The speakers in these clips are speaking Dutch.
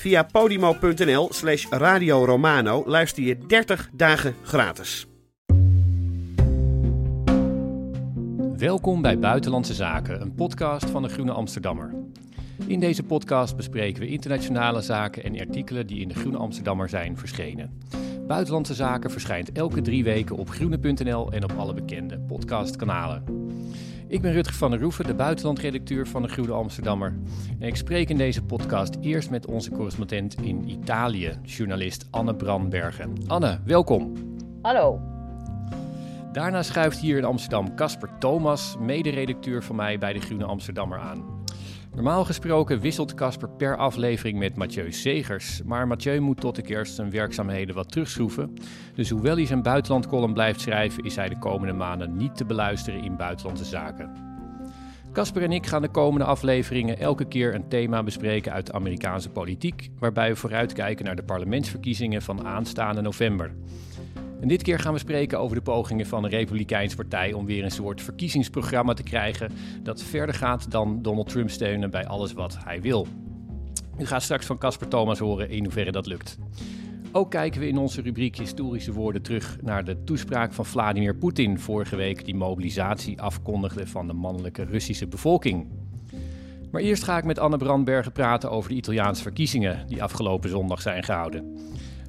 Via podimo.nl slash Radio Romano luister je 30 dagen gratis. Welkom bij Buitenlandse Zaken, een podcast van de Groene Amsterdammer. In deze podcast bespreken we internationale zaken en artikelen die in de Groene Amsterdammer zijn verschenen. Buitenlandse Zaken verschijnt elke drie weken op groene.nl en op alle bekende podcastkanalen. Ik ben Rutger van der Roeven, de buitenlandredacteur van de Groene Amsterdammer. En ik spreek in deze podcast eerst met onze correspondent in Italië, journalist Anne Brandbergen. Anne, welkom. Hallo. Daarna schuift hier in Amsterdam Casper Thomas, mederedacteur van mij bij de Groene Amsterdammer aan. Normaal gesproken wisselt Casper per aflevering met Mathieu Segers, maar Mathieu moet tot de kerst zijn werkzaamheden wat terugschroeven. Dus hoewel hij zijn buitenlandcolumn blijft schrijven, is hij de komende maanden niet te beluisteren in buitenlandse zaken. Casper en ik gaan de komende afleveringen elke keer een thema bespreken uit de Amerikaanse politiek, waarbij we vooruitkijken naar de parlementsverkiezingen van aanstaande november. En dit keer gaan we spreken over de pogingen van de Republikeinse Partij om weer een soort verkiezingsprogramma te krijgen dat verder gaat dan Donald Trump steunen bij alles wat hij wil. U gaat straks van Casper Thomas horen in hoeverre dat lukt. Ook kijken we in onze rubriek Historische Woorden terug naar de toespraak van Vladimir Poetin vorige week die mobilisatie afkondigde van de mannelijke Russische bevolking. Maar eerst ga ik met Anne Brandbergen praten over de Italiaanse verkiezingen die afgelopen zondag zijn gehouden.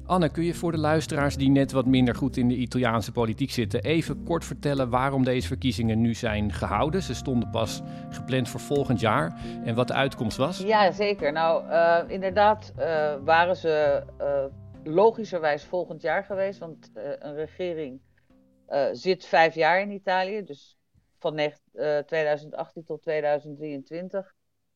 Anne, kun je voor de luisteraars die net wat minder goed in de Italiaanse politiek zitten, even kort vertellen waarom deze verkiezingen nu zijn gehouden? Ze stonden pas gepland voor volgend jaar en wat de uitkomst was? Ja, zeker. Nou, eh, inderdaad eh, waren ze eh, logischerwijs volgend jaar geweest. Want een regering zit vijf jaar in Italië. Dus van negt- eh, 2018 tot 2023.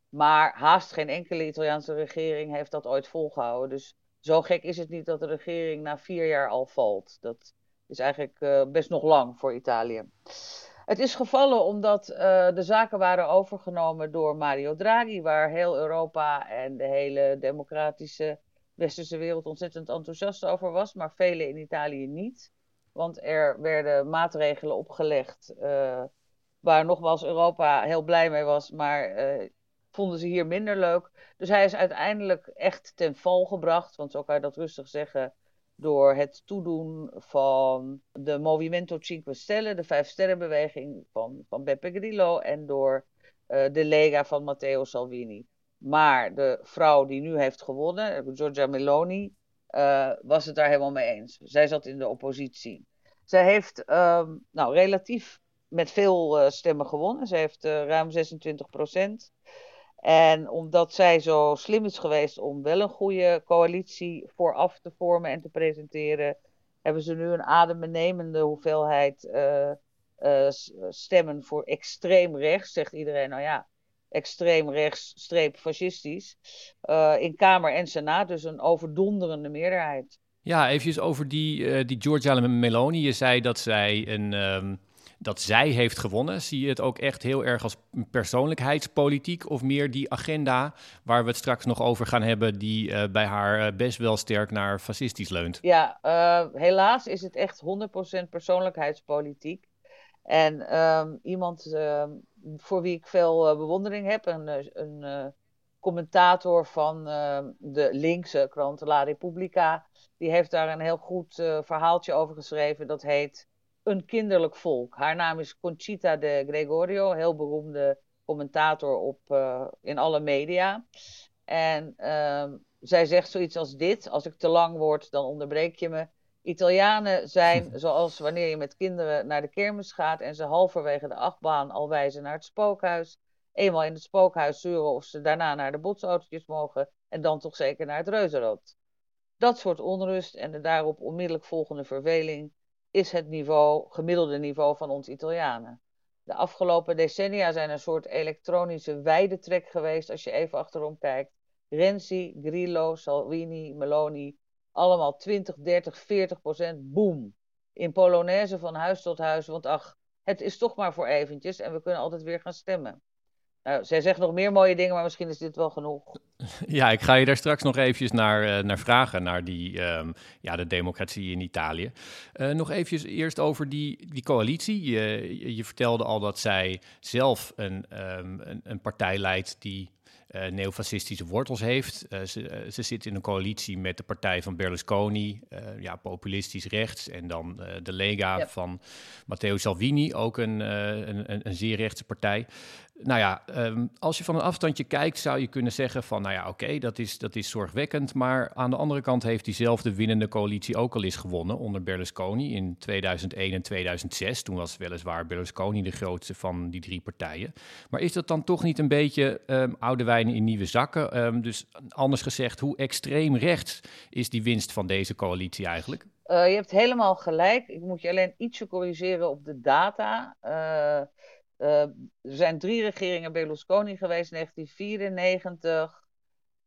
Maar haast geen enkele Italiaanse regering heeft dat ooit volgehouden. Dus zo gek is het niet dat de regering na vier jaar al valt. Dat is eigenlijk eh, best nog lang voor Italië. Het is gevallen omdat eh, de zaken waren overgenomen door Mario Draghi, waar heel Europa en de hele democratische westerse wereld ontzettend enthousiast over was, maar velen in Italië niet. Want er werden maatregelen opgelegd eh, waar nogmaals Europa heel blij mee was, maar vonden ze hier minder leuk. Dus hij is uiteindelijk echt ten val gebracht, want zo kan je dat rustig zeggen, door het toedoen van de Movimento Cinque Stelle, de Vijf Sterrenbeweging van, van Beppe Grillo, en door eh, de Lega van Matteo Salvini. Maar de vrouw die nu heeft gewonnen, Giorgia Meloni, eh, was het daar helemaal mee eens. Zij zat in de oppositie. Zij heeft ehm, nou, relatief met veel eh, stemmen gewonnen. Ze heeft ruim 26 procent. En omdat zij zo slim is geweest om wel een goede coalitie vooraf te vormen en te presenteren, hebben ze nu een adembenemende hoeveelheid eh, eh, stemmen voor extreem rechts. Zegt iedereen, nou ja, extreem rechts, streep fascistisch. eh, in Kamer en Senaat, dus een overdonderende meerderheid. Ja, eventjes over die, die Giorgia Meloni. Je zei dat zij, een, ehm, dat zij heeft gewonnen. Zie je het ook echt heel erg als persoonlijkheidspolitiek of meer die agenda waar we het straks nog over gaan hebben, die eh, bij haar eh, best wel sterk naar fascistisch leunt? Ja, eh, helaas is het echt 100% persoonlijkheidspolitiek. En ehm, iemand ehm, voor wie ik veel bewondering heb, een, een commentator van ehm, de linkse krant La Repubblica, die heeft daar een heel goed verhaaltje over geschreven. Dat heet Een kinderlijk volk. Haar naam is Conchita de Gregorio, heel beroemde commentator op, eh, in alle media. En ehm, zij zegt zoiets als dit: Als ik te lang word, dan onderbreek je me. Italianen zijn zoals wanneer je met kinderen naar de kermis gaat en ze halverwege de achtbaan al wijzen naar het spookhuis. Eenmaal in het spookhuis zeuren of ze daarna naar de botsautootjes mogen en dan toch zeker naar het reuzenrad. Dat soort onrust en de daarop onmiddellijk volgende verveling is het niveau, gemiddelde niveau van ons Italianen. De afgelopen decennia zijn een soort elektronische weidetrek geweest als je even achterom kijkt. Renzi, Grillo, Salvini, Meloni, allemaal 20, 30, 40 procent, boom. In Polonaise van huis tot huis, want ach, het is toch maar voor eventjes en we kunnen altijd weer gaan stemmen. Nou, zij zegt nog meer mooie dingen, maar misschien is dit wel genoeg. Ja, ik ga je daar straks nog eventjes naar, uh, naar vragen, naar die, um, ja, de democratie in Italië. Uh, nog eventjes eerst over die, die coalitie. Je, je vertelde al dat zij zelf een, um, een, een partij leidt die uh, neofascistische wortels heeft. Uh, ze, ze, zit in een coalitie met de partij van Berlusconi, ja, populistisch rechts. En dan de Lega van Matteo Salvini, ook een, een, een, zeer rechtse partij nou ja, um, als je van een afstandje kijkt, zou je kunnen zeggen van, nou ja, oké, dat, is, dat is zorgwekkend. Maar aan de andere kant heeft diezelfde winnende coalitie ook al eens gewonnen onder Berlusconi in 2001 en 2006. Toen was weliswaar Berlusconi de grootste van die drie partijen. Maar is dat dan toch niet een beetje um, oude wijn in nieuwe zakken? Um, dus anders gezegd, hoe extreem rechts is die winst van deze coalitie eigenlijk? Uh, je hebt helemaal gelijk. Ik moet je alleen ietsje corrigeren op de data. Uh, uh, er zijn drie regeringen Berlusconi geweest, 1994,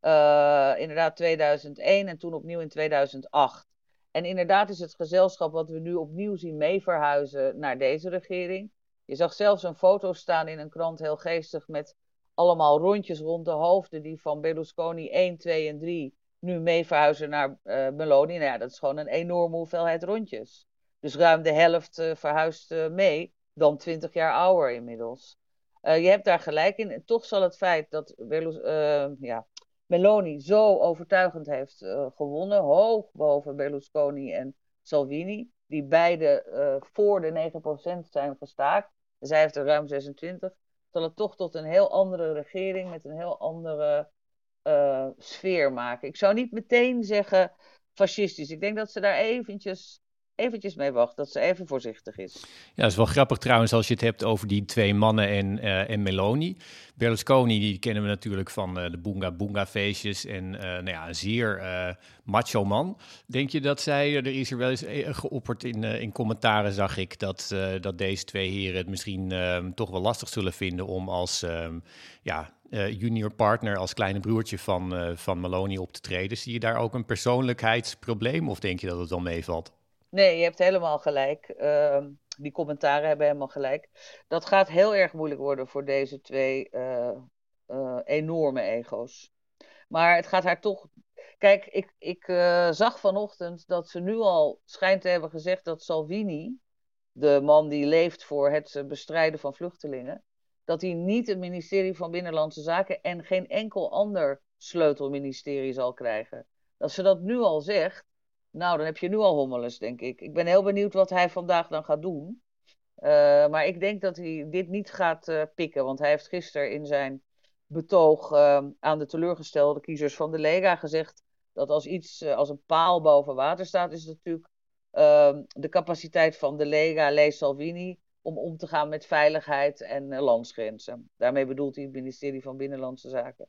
uh, inderdaad 2001 en toen opnieuw in 2008. En inderdaad is het gezelschap wat we nu opnieuw zien mee verhuizen naar deze regering. Je zag zelfs een foto staan in een krant, heel geestig, met allemaal rondjes rond de hoofden die van Berlusconi 1, 2 en 3 nu mee verhuizen naar uh, Meloni. Nou ja, dat is gewoon een enorme hoeveelheid rondjes. Dus ruim de helft verhuist mee dan 20 jaar ouder inmiddels. Uh, je hebt daar gelijk in. En toch zal het feit dat uh, ja, Meloni zo overtuigend heeft uh, gewonnen, hoog boven Berlusconi en Salvini, die beide voor de 9% zijn gestaakt, zij heeft er ruim 26, zal het toch tot een heel andere regering met een heel andere sfeer maken. Ik zou niet meteen zeggen fascistisch. Ik denk dat ze daar eventjes eventjes mee wacht, dat ze even voorzichtig is. Ja, dat is wel grappig trouwens als je het hebt over die twee mannen en, uh, en Meloni. Berlusconi, die kennen we natuurlijk van uh, de Boonga Boonga feestjes en uh, nou ja, een zeer macho man. Denk je dat zij, er is er wel eens geopperd in, in commentaren zag ik, dat, dat deze twee heren het misschien ehm, toch wel lastig zullen vinden om als ehm, ja, junior partner, als kleine broertje van, van Meloni op te treden. Zie je daar ook een persoonlijkheidsprobleem of denk je dat het dan meevalt? Nee, je hebt helemaal gelijk. Uh, die commentaren hebben helemaal gelijk. Dat gaat heel erg moeilijk worden voor deze twee uh, uh, enorme ego's. Maar het gaat haar toch. Kijk, ik, ik uh, zag vanochtend dat ze nu al schijnt te hebben gezegd dat Salvini, de man die leeft voor het bestrijden van vluchtelingen, dat hij niet het ministerie van Binnenlandse Zaken en geen enkel ander sleutelministerie zal krijgen. Dat ze dat nu al zegt, nou, dan heb je nu al hommeles, denk ik. Ik ben heel benieuwd wat hij vandaag dan gaat doen. Uh, maar ik denk dat hij dit niet gaat uh, pikken. Want hij heeft gisteren in zijn betoog uh, aan de teleurgestelde kiezers van de Lega gezegd dat als iets als een paal boven water staat, is het natuurlijk ehm, de capaciteit van de Lega, Lees Salvini, om om te gaan met veiligheid en landsgrenzen. Daarmee bedoelt hij het ministerie van Binnenlandse Zaken.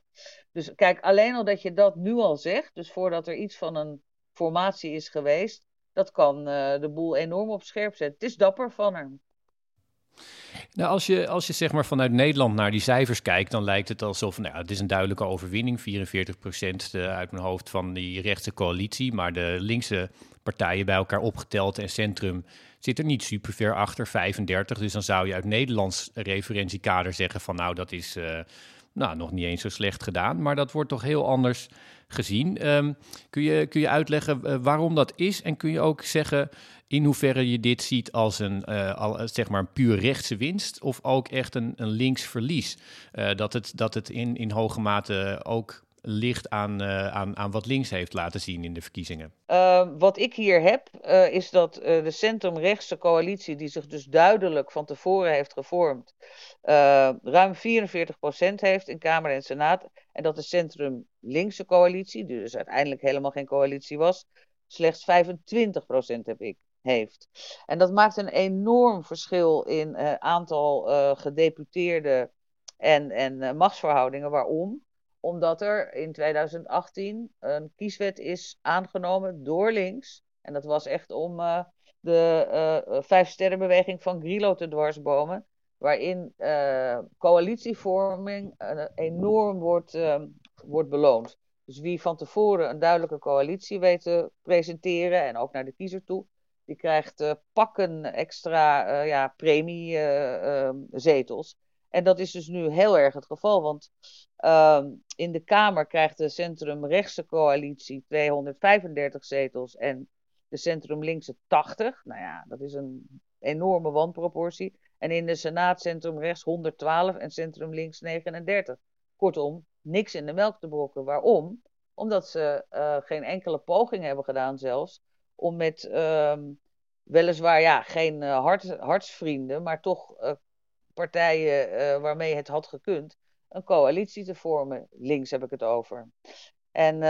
Dus kijk, alleen al dat je dat nu al zegt, dus voordat er iets van een formatie is geweest, dat kan uh, de boel enorm op scherp zetten. Het is dapper van hem. Nou, als je, als je zeg maar vanuit Nederland naar die cijfers kijkt, dan lijkt het alsof nou, het is een duidelijke overwinning. 44 procent eh, uit mijn hoofd van die rechtse coalitie. Maar de linkse partijen bij elkaar opgeteld en centrum zit er niet super ver achter, 35. Dus dan zou je uit Nederlands referentiekader zeggen van nou, dat is uh, nou, nog niet eens zo slecht gedaan. Maar dat wordt toch heel anders gezien. Um, kun, je, kun je uitleggen uh, waarom dat is? En kun je ook zeggen in hoeverre je dit ziet als een, uh, al, zeg maar een puur rechtse winst of ook echt een, een links verlies? Dat het, dat het in, in hoge mate ook ligt aan, uh, aan, aan wat links heeft laten zien in de verkiezingen? Uh, wat ik hier heb, uh, is dat de centrumrechtse coalitie, die zich dus duidelijk van tevoren heeft gevormd, ruim 44% heeft in Kamer en Senaat. En dat de centrum-linkse coalitie, die dus uiteindelijk helemaal geen coalitie was, slechts 25% heb ik, heeft. En dat maakt een enorm verschil in aantal gedeputeerden en, en machtsverhoudingen. Waarom? Omdat er in 2018 een kieswet is aangenomen door links. En dat was echt om de uh, vijf sterrenbeweging van Grillo te dwarsbomen. Waarin uh, coalitievorming enorm wordt, uh, wordt beloond. Dus wie van tevoren een duidelijke coalitie weet te presenteren en ook naar de kiezer toe, die krijgt pakken extra ja, premiezetels. en dat is dus nu heel erg het geval, want ehm, in de Kamer krijgt de centrumrechtse coalitie 235 zetels en de centrum-linkse 80. Nou ja, dat is een enorme wanproportie. En in de Senaat centrum-rechts 112 en centrum-links 39. Kortom, niks in de melk te brokken. Waarom? Omdat ze uh, geen enkele poging hebben gedaan zelfs om met uh, weliswaar ja, geen uh, hart, hartsvrienden, maar toch uh, partijen waarmee het had gekund, een coalitie te vormen. Links heb ik het over. En uh,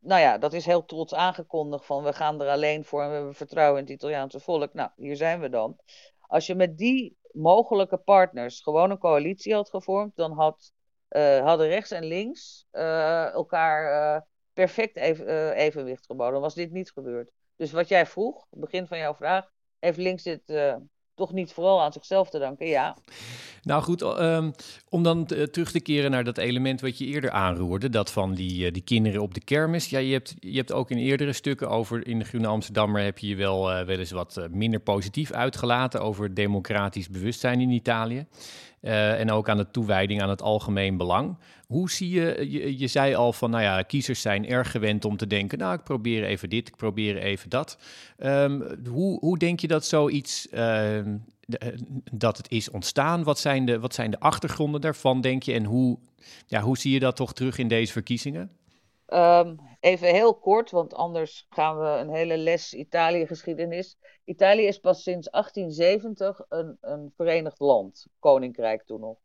nou ja, dat is heel trots aangekondigd van we gaan er alleen voor en we hebben vertrouwen in het Italiaanse volk. Nou, hier zijn we dan. Als je met die mogelijke partners gewoon een coalitie had gevormd, dan had, uh, hadden rechts en links uh, elkaar uh, perfect even, evenwicht geboden. Dan was dit niet gebeurd. Dus wat jij vroeg, begin van jouw vraag, heeft links dit toch niet vooral aan zichzelf te danken, ja. Nou goed, um, om dan terug te keren naar dat element wat je eerder aanroerde, dat van die, uh, die kinderen op de kermis. Ja, je hebt, je hebt ook in eerdere stukken over, in de Groene Amsterdammer heb je je wel, uh, wel eens wat minder positief uitgelaten over democratisch bewustzijn in Italië. Uh, en ook aan de toewijding aan het algemeen belang. Hoe zie je, je, zei al van, nou ja, kiezers zijn erg gewend om te denken, nou, ik probeer even dit, ik probeer even dat. Um, hoe, hoe denk je dat zoiets, uh, dat het is ontstaan? Wat zijn, de, wat zijn de achtergronden daarvan, denk je? En hoe, ja, hoe zie je dat toch terug in deze verkiezingen? Um, even heel kort, want anders gaan we een hele les Italië-geschiedenis. Italië is pas sinds 1870 een, een verenigd land, koninkrijk toen nog.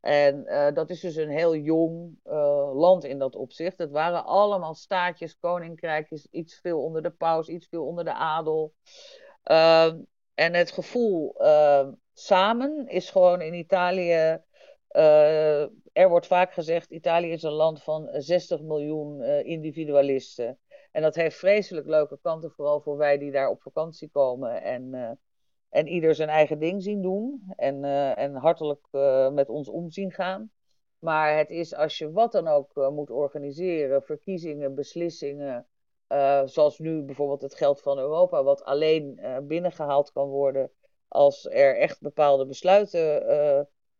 En uh, dat is dus een heel jong uh, land in dat opzicht. Het waren allemaal staatjes, koninkrijkjes, iets veel onder de paus, iets veel onder de adel. Uh, en het gevoel samen is gewoon in Italië uh, er wordt vaak gezegd, Italië is een land van 60 miljoen uh, individualisten. En dat heeft vreselijk leuke kanten, vooral voor wij die daar op vakantie komen en, uh, en ieder zijn eigen ding zien doen en, en hartelijk met ons omzien gaan. Maar het is als je wat dan ook moet organiseren, verkiezingen, beslissingen, zoals nu bijvoorbeeld het geld van Europa, wat alleen binnengehaald kan worden als er echt bepaalde besluiten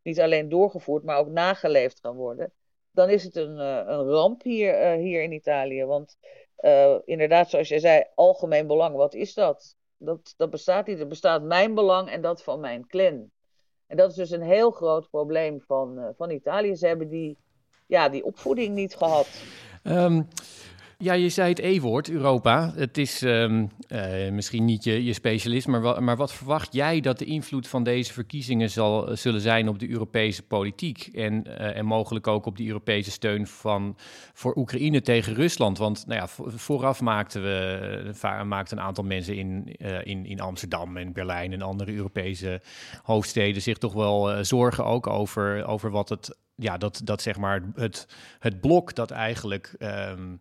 niet alleen doorgevoerd, maar ook nageleefd kan worden, dan is het een, uh, een ramp hier, uh, hier in Italië. Want uh, inderdaad, zoals jij zei, algemeen belang, wat is dat? dat? Dat bestaat niet. Er bestaat mijn belang en dat van mijn clan. En dat is dus een heel groot probleem van, van Italië. Ze hebben die, ja, die opvoeding niet gehad. Um, ja, je zei het E-woord, Europa. Het is um, uh, misschien niet je, je specialist, maar, maar wat verwacht jij dat de invloed van deze verkiezingen zal, zullen zijn op de Europese politiek? En, uh, en mogelijk ook op de Europese steun van, voor Oekraïne tegen Rusland? Want nou ja, vooraf maakten we, maakten een aantal mensen in, in, in Amsterdam en Berlijn en andere Europese hoofdsteden zich toch wel zorgen ook over, over wat het, ja, dat, dat zeg maar het, het blok dat eigenlijk. Um,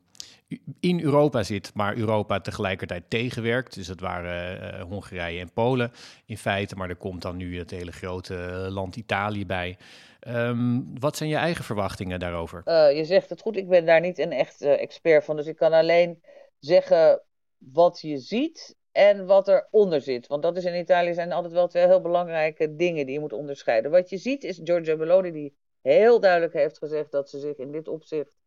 in Europa zit, maar Europa tegelijkertijd tegenwerkt. Dus dat waren uh, Hongarije en Polen in feite, maar er komt dan nu het hele grote land Italië bij. Um, wat zijn je eigen verwachtingen daarover? Uh, je zegt het goed, ik ben daar niet een echt expert van, dus ik kan alleen zeggen wat je ziet en wat eronder zit. Want dat is in Italië zijn altijd wel twee heel belangrijke dingen die je moet onderscheiden. Wat je ziet is Giorgia Meloni die heel duidelijk heeft gezegd dat ze zich in dit opzicht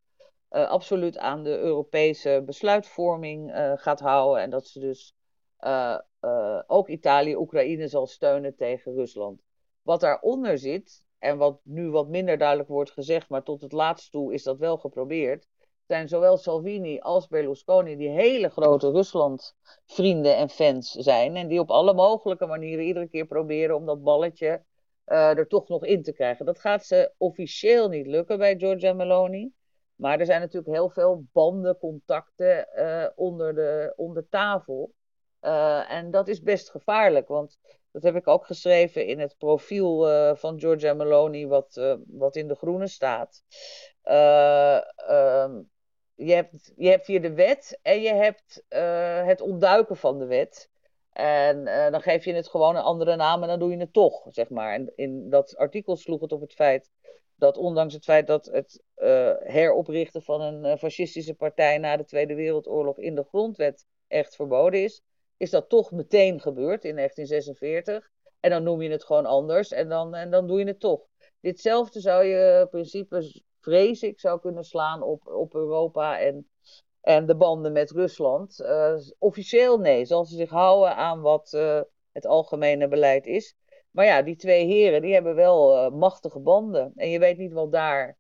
uh, absoluut aan de Europese besluitvorming uh, gaat houden. En dat ze dus uh, ook Italië, Oekraïne zal steunen tegen Rusland. Wat daaronder zit, en wat nu wat minder duidelijk wordt gezegd, maar tot het laatst toe is dat wel geprobeerd, zijn zowel Salvini als Berlusconi die hele grote Rusland-vrienden en fans zijn. En die op alle mogelijke manieren iedere keer proberen om dat balletje er toch nog in te krijgen. Dat gaat ze officieel niet lukken bij Giorgia Meloni. Maar er zijn natuurlijk heel veel banden, contacten onder, de, onder tafel. en dat is best gevaarlijk, want dat heb ik ook geschreven in het profiel van Giorgia Meloni, wat, wat in de groene staat. Ehm, je, hebt, je hebt hier de wet en je hebt het ontduiken van de wet. En dan geef je het gewoon een andere naam en dan doe je het toch, zeg maar. En in dat artikel sloeg het op het feit dat ondanks het feit dat het uh, heroprichten van een uh, fascistische partij na de Tweede Wereldoorlog in de grondwet echt verboden is, is dat toch meteen gebeurd in 1946. En dan noem je het gewoon anders en dan, en dan doe je het toch. Ditzelfde zou je in principe, vrees ik, zou kunnen slaan op, op Europa en en de banden met Rusland. Uh, officieel nee, zal ze zich houden aan wat het algemene beleid is. Maar ja, die twee heren die hebben wel uh, machtige banden. En je weet niet wat daar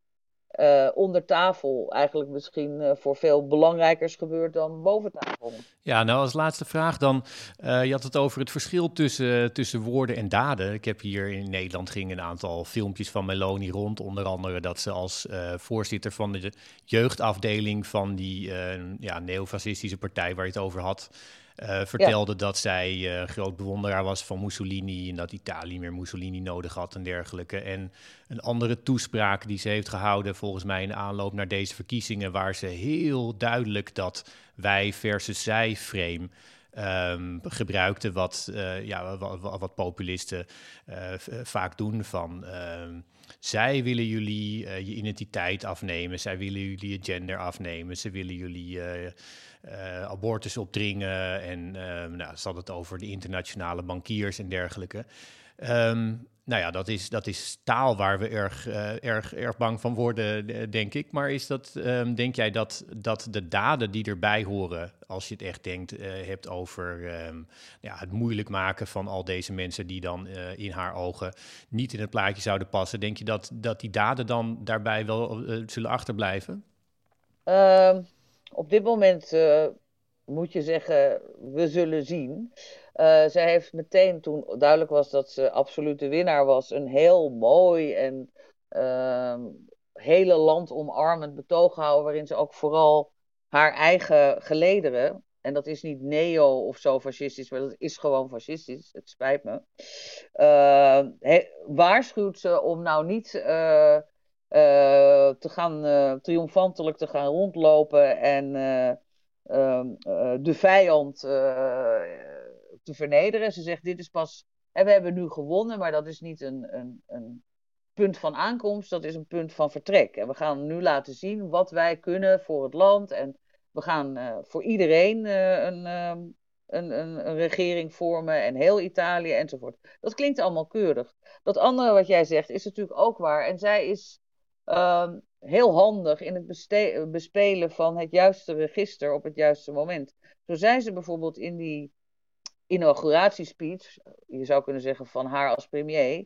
uh, onder tafel eigenlijk misschien uh, voor veel belangrijkers gebeurt dan boven tafel. Ja, nou als laatste vraag dan. Je had het over het verschil tussen, tussen woorden en daden. Ik heb hier in Nederland ging een aantal filmpjes van Meloni rond. Onder andere dat ze als voorzitter van de jeugdafdeling van die ja, neofascistische partij waar je het over had. Vertelde dat zij uh, groot bewonderaar was van Mussolini en dat Italië meer Mussolini nodig had en dergelijke. En een andere toespraak die ze heeft gehouden, volgens mij in aanloop naar deze verkiezingen, waar ze heel duidelijk dat wij versus zij frame um, gebruikte, wat, uh, ja, wat, wat, populisten vaak doen van. Ehm, zij willen jullie je identiteit afnemen, zij willen jullie je gender afnemen, ze willen jullie abortus opdringen. En uh, nou, ze had het over de internationale bankiers en dergelijke. Nou ja, dat is, dat is taal waar we erg, uh, erg, erg bang van worden, denk ik. Maar is dat, um, denk jij dat, dat de daden die erbij horen, als je het echt denkt, uh, hebt over um, ja, het moeilijk maken van al deze mensen die dan in haar ogen niet in het plaatje zouden passen, denk je dat, dat die daden dan daarbij wel zullen achterblijven? Um, op dit moment moet je zeggen, we zullen zien. Uh, zij heeft meteen, toen duidelijk was dat ze absolute winnaar was, een heel mooi en uh, hele land omarmend betoog gehouden, waarin ze ook vooral haar eigen gelederen, en dat is niet neo of zo fascistisch, maar dat is gewoon fascistisch, het spijt me, uh, he, waarschuwt ze om nou niet uh, te gaan uh, triomfantelijk te gaan rondlopen en uh, de vijand te vernederen. Ze zegt: Dit is pas. En we hebben nu gewonnen, maar dat is niet een, een, een, punt van aankomst, dat is een punt van vertrek. En we gaan nu laten zien wat wij kunnen voor het land. En we gaan voor iedereen een, een, een, een, regering vormen en heel Italië enzovoort. Dat klinkt allemaal keurig. Dat andere wat jij zegt is natuurlijk ook waar. En zij is uh, heel handig in het bespelen van het juiste register op het juiste moment. Zo zei ze bijvoorbeeld in die inauguratiespeech, je zou kunnen zeggen van haar als premier,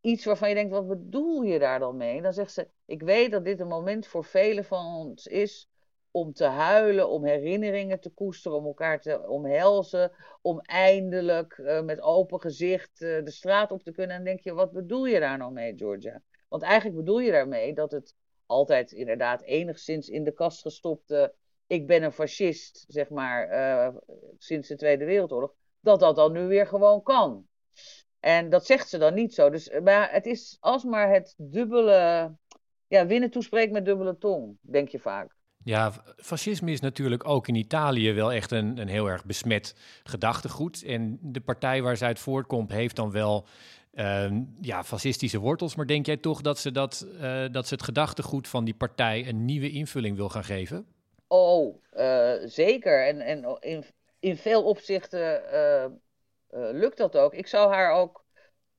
iets waarvan je denkt, wat bedoel je daar dan mee? Dan zegt ze, ik weet dat dit een moment voor velen van ons is om te huilen, om herinneringen te koesteren, om elkaar te omhelzen, om eindelijk uh, met open gezicht uh, de straat op te kunnen. En denk je, wat bedoel je daar nou mee, Georgia? Want eigenlijk bedoel je daarmee dat het altijd inderdaad enigszins in de kast gestopte. Ik ben een fascist, zeg maar, uh, sinds de Tweede Wereldoorlog. Dat dat dan nu weer gewoon kan. En dat zegt ze dan niet zo. Dus, maar het is alsmaar het dubbele. Ja, winnen toespreekt met dubbele tong, denk je vaak. Ja, fascisme is natuurlijk ook in Italië wel echt een, een heel erg besmet gedachtegoed. En de partij waar zij uit voortkomt, heeft dan wel uh, ja, fascistische wortels. Maar denk jij toch dat ze, dat, uh, dat ze het gedachtegoed van die partij een nieuwe invulling wil gaan geven? Oh, uh, zeker. En, en in, in veel opzichten eh, lukt dat ook. Ik zou haar ook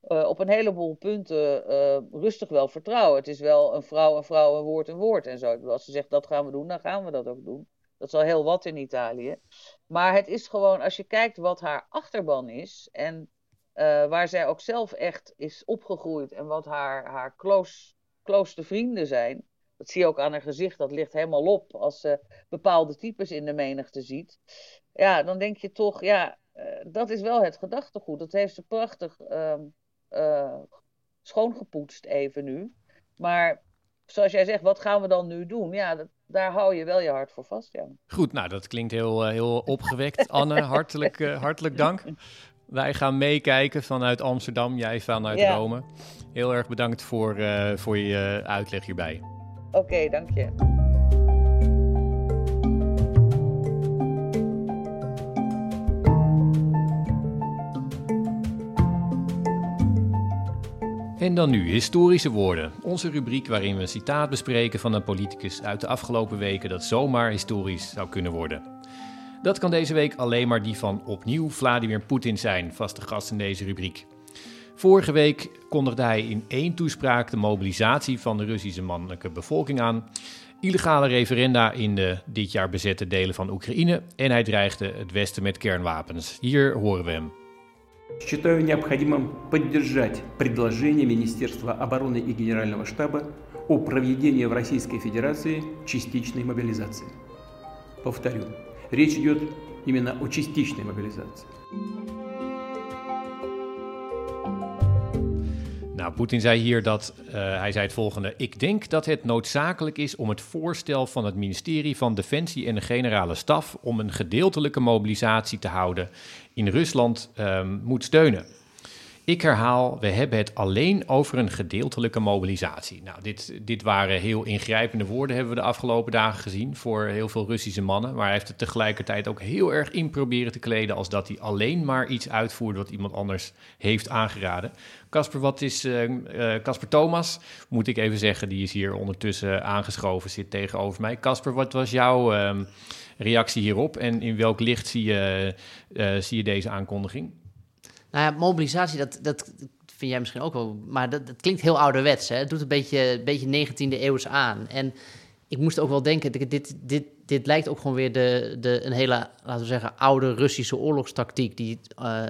op een heleboel punten rustig wel vertrouwen. Het is wel een vrouw, een vrouw, een woord, een woord en zo. Als ze zegt dat gaan we doen, dan gaan we dat ook doen. Dat is al heel wat in Italië. Maar het is gewoon, als je kijkt wat haar achterban is en waar zij ook zelf echt is opgegroeid en wat haar, haar close, close vrienden zijn. Dat zie je ook aan haar gezicht, dat ligt helemaal op als ze bepaalde types in de menigte ziet. Ja, dan denk je toch, ja, uh, dat is wel het gedachtegoed. Dat heeft ze prachtig uh, schoongepoetst even nu. Maar zoals jij zegt, wat gaan we dan nu doen? Ja, dat, daar hou je wel je hart voor vast, ja. Goed, nou dat klinkt heel, heel opgewekt. Anne, hartelijk, hartelijk dank. Wij gaan meekijken vanuit Amsterdam, jij vanuit Rome. Heel erg bedankt voor, voor je uitleg hierbij. Oké, dank je. En dan nu historische woorden. Onze rubriek waarin we een citaat bespreken van een politicus uit de afgelopen weken dat zomaar historisch zou kunnen worden. Dat kan deze week alleen maar die van opnieuw Vladimir Poetin zijn, vaste gast in deze rubriek. Vorige week kondigde hij in één toespraak de mobilisatie van de Russische mannelijke bevolking aan, illegale referenda in de dit jaar bezette delen van Oekraïne en hij dreigde het Westen met kernwapens. Hier horen we hem. Считаю необходимым поддержать предложение Министерства обороны и Генерального штаба о проведении в Российской Федерации частичной мобилизации. Повторю, речь идет именно о частичной мобилизации. Nou, Poetin zei hier dat uh, hij zei het volgende: Ik denk dat het noodzakelijk is om het voorstel van het ministerie van Defensie en de generale staf om een gedeeltelijke mobilisatie te houden in Rusland um, moet steunen. Ik herhaal, we hebben het alleen over een gedeeltelijke mobilisatie. Nou, dit, dit waren heel ingrijpende woorden, hebben we de afgelopen dagen gezien voor heel veel Russische mannen. Maar hij heeft het tegelijkertijd ook heel erg in proberen te kleden als dat hij alleen maar iets uitvoert wat iemand anders heeft aangeraden. Casper, wat is Casper uh, uh, Thomas? Moet ik even zeggen, die is hier ondertussen aangeschoven, zit tegenover mij. Casper, wat was jouw uh, reactie hierop en in welk licht zie je, uh, zie je deze aankondiging? Nou ja, mobilisatie, dat, dat vind jij misschien ook wel, maar dat, dat klinkt heel ouderwets. Hè? Het doet een beetje, beetje 19e eeuws aan. En ik moest ook wel denken, dit, dit, dit lijkt ook gewoon weer de, de, een hele, laten we zeggen, oude Russische oorlogstactiek. Die uh,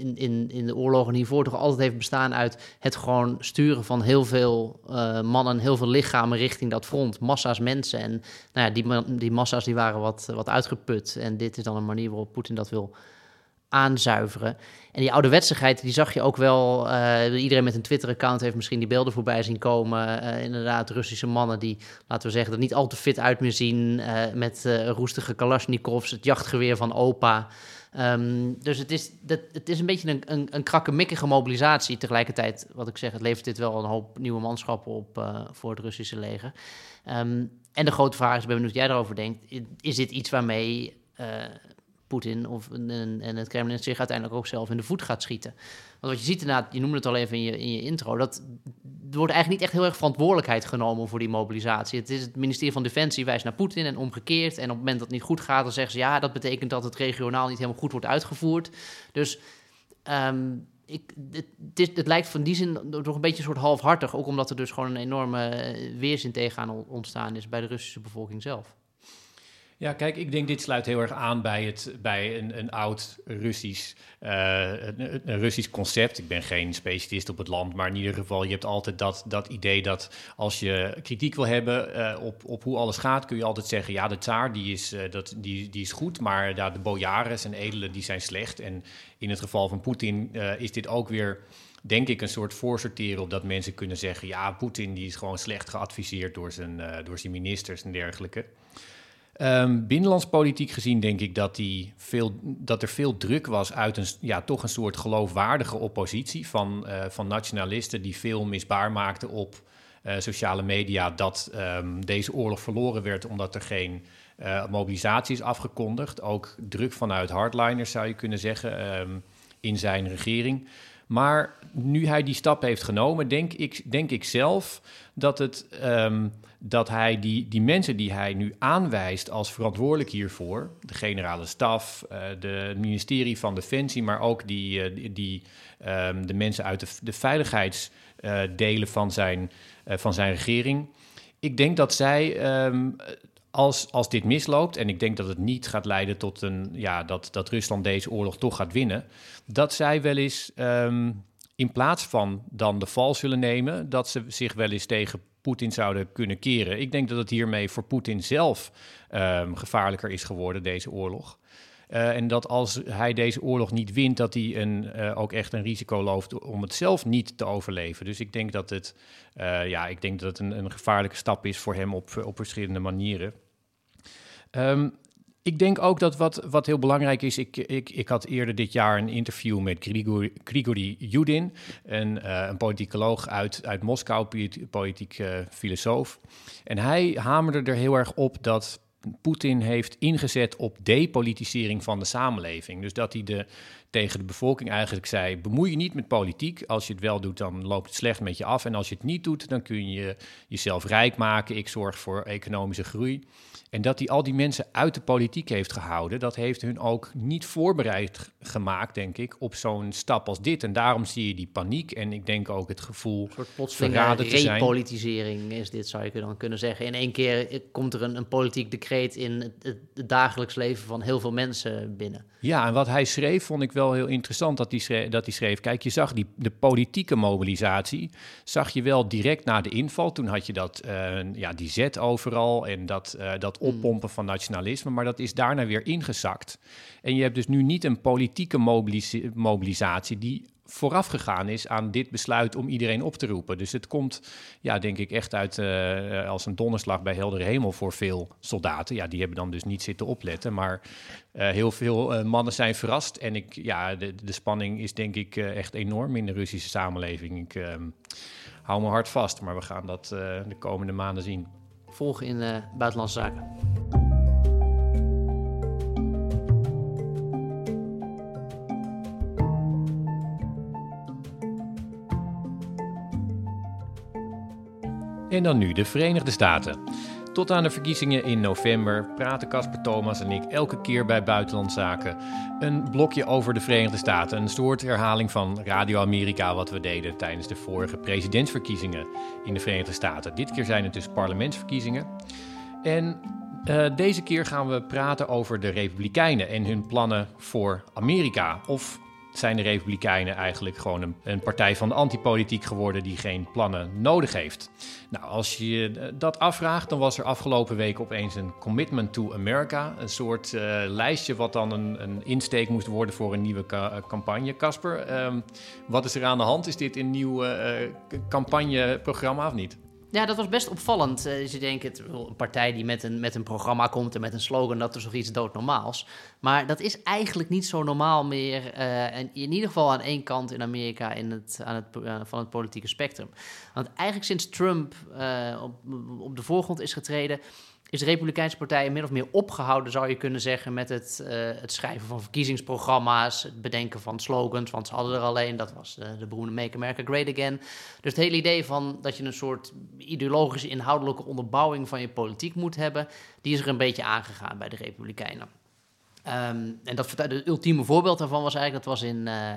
in, in, in de oorlogen hiervoor toch altijd heeft bestaan uit het gewoon sturen van heel veel uh, mannen, heel veel lichamen richting dat front. Massa's mensen. En nou ja, die, die massa's die waren wat, wat uitgeput. En dit is dan een manier waarop Poetin dat wil aanzuiveren. En die ouderwetsigheid, die zag je ook wel. Uh, iedereen met een Twitter-account heeft misschien die beelden voorbij zien komen. Uh, inderdaad, Russische mannen die, laten we zeggen, er niet al te fit uit meer zien. Uh, met roestige Kalashnikovs, het jachtgeweer van opa. Um, dus het is, dat, het is een beetje een, een, een krakkemikkige mobilisatie. Tegelijkertijd, wat ik zeg, het levert dit wel een hoop nieuwe manschappen op voor het Russische leger. Um, en de grote vraag is, ben benieuwd wat jij erover denkt. Is dit iets waarmee Poetin of, en, en het Kremlin zich uiteindelijk ook zelf in de voet gaat schieten. Want wat je ziet inderdaad, je noemde het al even in je, in je intro, dat er wordt eigenlijk niet echt heel erg verantwoordelijkheid genomen voor die mobilisatie. Het is het ministerie van Defensie wijst naar Poetin en omgekeerd. En op het moment dat het niet goed gaat, dan zeggen ze ja, dat betekent dat het regionaal niet helemaal goed wordt uitgevoerd. Dus um, ik, het, het, lijkt van die zin toch een beetje een soort halfhartig. Ook omdat er dus gewoon een enorme eh, weerzin tegenaan ontstaan is bij de Russische bevolking zelf. Ja, kijk, ik denk dit sluit heel erg aan bij, het, bij een, een oud Russisch, uh, een, Russisch concept. Ik ben geen specialist op het land, maar in ieder geval, je hebt altijd dat, dat idee dat als je kritiek wil hebben uh, op, op hoe alles gaat, kun je altijd zeggen, ja, de tsaar die is, uh, dat, die, die is goed, maar ja, de bojares en edelen die zijn slecht. En in het geval van Poetin is dit ook weer denk ik, een soort voorsorteren op dat mensen kunnen zeggen: ja, Poetin die is gewoon slecht geadviseerd door zijn, door zijn ministers en dergelijke. Um, binnenlandspolitiek gezien denk ik dat, die veel, dat er veel druk was uit een, ja, toch een soort geloofwaardige oppositie van, uh, van nationalisten die veel misbaar maakten op uh, sociale media dat um, deze oorlog verloren werd omdat er geen uh, mobilisatie is afgekondigd. Ook druk vanuit hardliners zou je kunnen zeggen um, in zijn regering. Maar nu hij die stap heeft genomen, denk ik, denk ik zelf dat, het, um, dat hij die, die mensen die hij nu aanwijst als verantwoordelijk hiervoor, de generale staf, uh, de ministerie van Defensie, maar ook die, uh, die, um, de mensen uit de, de veiligheidsdelen uh, van, zijn, van zijn regering. Ik denk dat zij um, als, als dit misloopt, en ik denk dat het niet gaat leiden tot een, ja, dat, dat Rusland deze oorlog toch gaat winnen, dat zij wel eens um, in plaats van dan de val zullen nemen, dat ze zich wel eens tegen Poetin zouden kunnen keren. Ik denk dat het hiermee voor Poetin zelf um, gevaarlijker is geworden, deze oorlog. En dat als hij deze oorlog niet wint, dat hij een, ook echt een risico loopt om het zelf niet te overleven. Dus ik denk dat het, ja, ik denk dat het een, een gevaarlijke stap is voor hem op, op verschillende manieren. Ehm, ik denk ook dat wat, wat heel belangrijk is. Ik, ik, ik had eerder dit jaar een interview met Grigori, Yudin, een, uh, een politicoloog uit, uit Moskou, politiek filosoof. En hij hamerde er heel erg op dat Poetin heeft ingezet op depolitisering van de samenleving. Dus dat hij de, tegen de bevolking eigenlijk zei: bemoei je niet met politiek. Als je het wel doet, dan loopt het slecht met je af. En als je het niet doet, dan kun je jezelf rijk maken. Ik zorg voor economische groei. En dat hij al die mensen uit de politiek heeft gehouden, dat heeft hun ook niet voorbereid gemaakt, denk ik, op zo'n stap als dit. En daarom zie je die paniek en ik denk ook het gevoel een soort plotselinge repolitisering is dit, zou je dan kunnen zeggen. In één keer komt er een, een politiek decreet in het, het, dagelijks leven van heel veel mensen binnen. Ja, en wat hij schreef vond ik wel heel interessant dat hij schreef. Dat hij schreef kijk, je zag die, de politieke mobilisatie, zag je wel direct na de inval. Toen had je dat, uh, ja, die zet overal en dat, uh, dat. Oppompen van nationalisme, maar dat is daarna weer ingezakt. En je hebt dus nu niet een politieke mobilisatie die vooraf gegaan is aan dit besluit om iedereen op te roepen. Dus het komt, ja, denk ik, echt uit uh, als een donderslag bij heldere hemel voor veel soldaten. Ja, die hebben dan dus niet zitten opletten, maar uh, heel veel uh, mannen zijn verrast. En ik, ja, de, de spanning is denk ik echt enorm in de Russische samenleving. Ik ehm, hou me hard vast, maar we gaan dat de komende maanden zien volgen in uh, Buitenlandse Zaken. En dan nu de Verenigde Staten. Tot aan de verkiezingen in november praten Casper Thomas en ik elke keer bij Buitenlandzaken een blokje over de Verenigde Staten. Een soort herhaling van Radio Amerika wat we deden tijdens de vorige presidentsverkiezingen in de Verenigde Staten. Dit keer zijn het dus parlementsverkiezingen. En uh, deze keer gaan we praten over de Republikeinen en hun plannen voor Amerika. Of zijn de Republikeinen eigenlijk gewoon een, een, partij van de antipolitiek geworden die geen plannen nodig heeft. Nou, als je eh, dat afvraagt, dan was er afgelopen week opeens een Commitment to America. Een soort uh, lijstje wat dan een, een, insteek moest worden voor een nieuwe ca campagne. Casper, um, wat is er aan de hand? Is dit een nieuw campagneprogramma of niet? Ja, dat was best opvallend. Uh, je denkt, een partij die met een, met een programma komt en met een slogan, dat is toch iets doodnormaals. Maar dat is eigenlijk niet zo normaal meer. Uh, en in ieder geval aan één kant in Amerika in het, aan het, uh, van het politieke spectrum. Want eigenlijk sinds Trump op, op de voorgrond is getreden, is de Republikeinse Partij min of meer opgehouden, zou je kunnen zeggen, met het, uh, het schrijven van verkiezingsprogramma's, het bedenken van slogans, want ze hadden er alleen, dat was de, de beroemde Make America Great Again. Dus het hele idee van dat je een soort ideologische, inhoudelijke onderbouwing van je politiek moet hebben, die is er een beetje aangegaan bij de Republikeinen. Um, en dat het ultieme voorbeeld daarvan was eigenlijk, dat was in... Uh,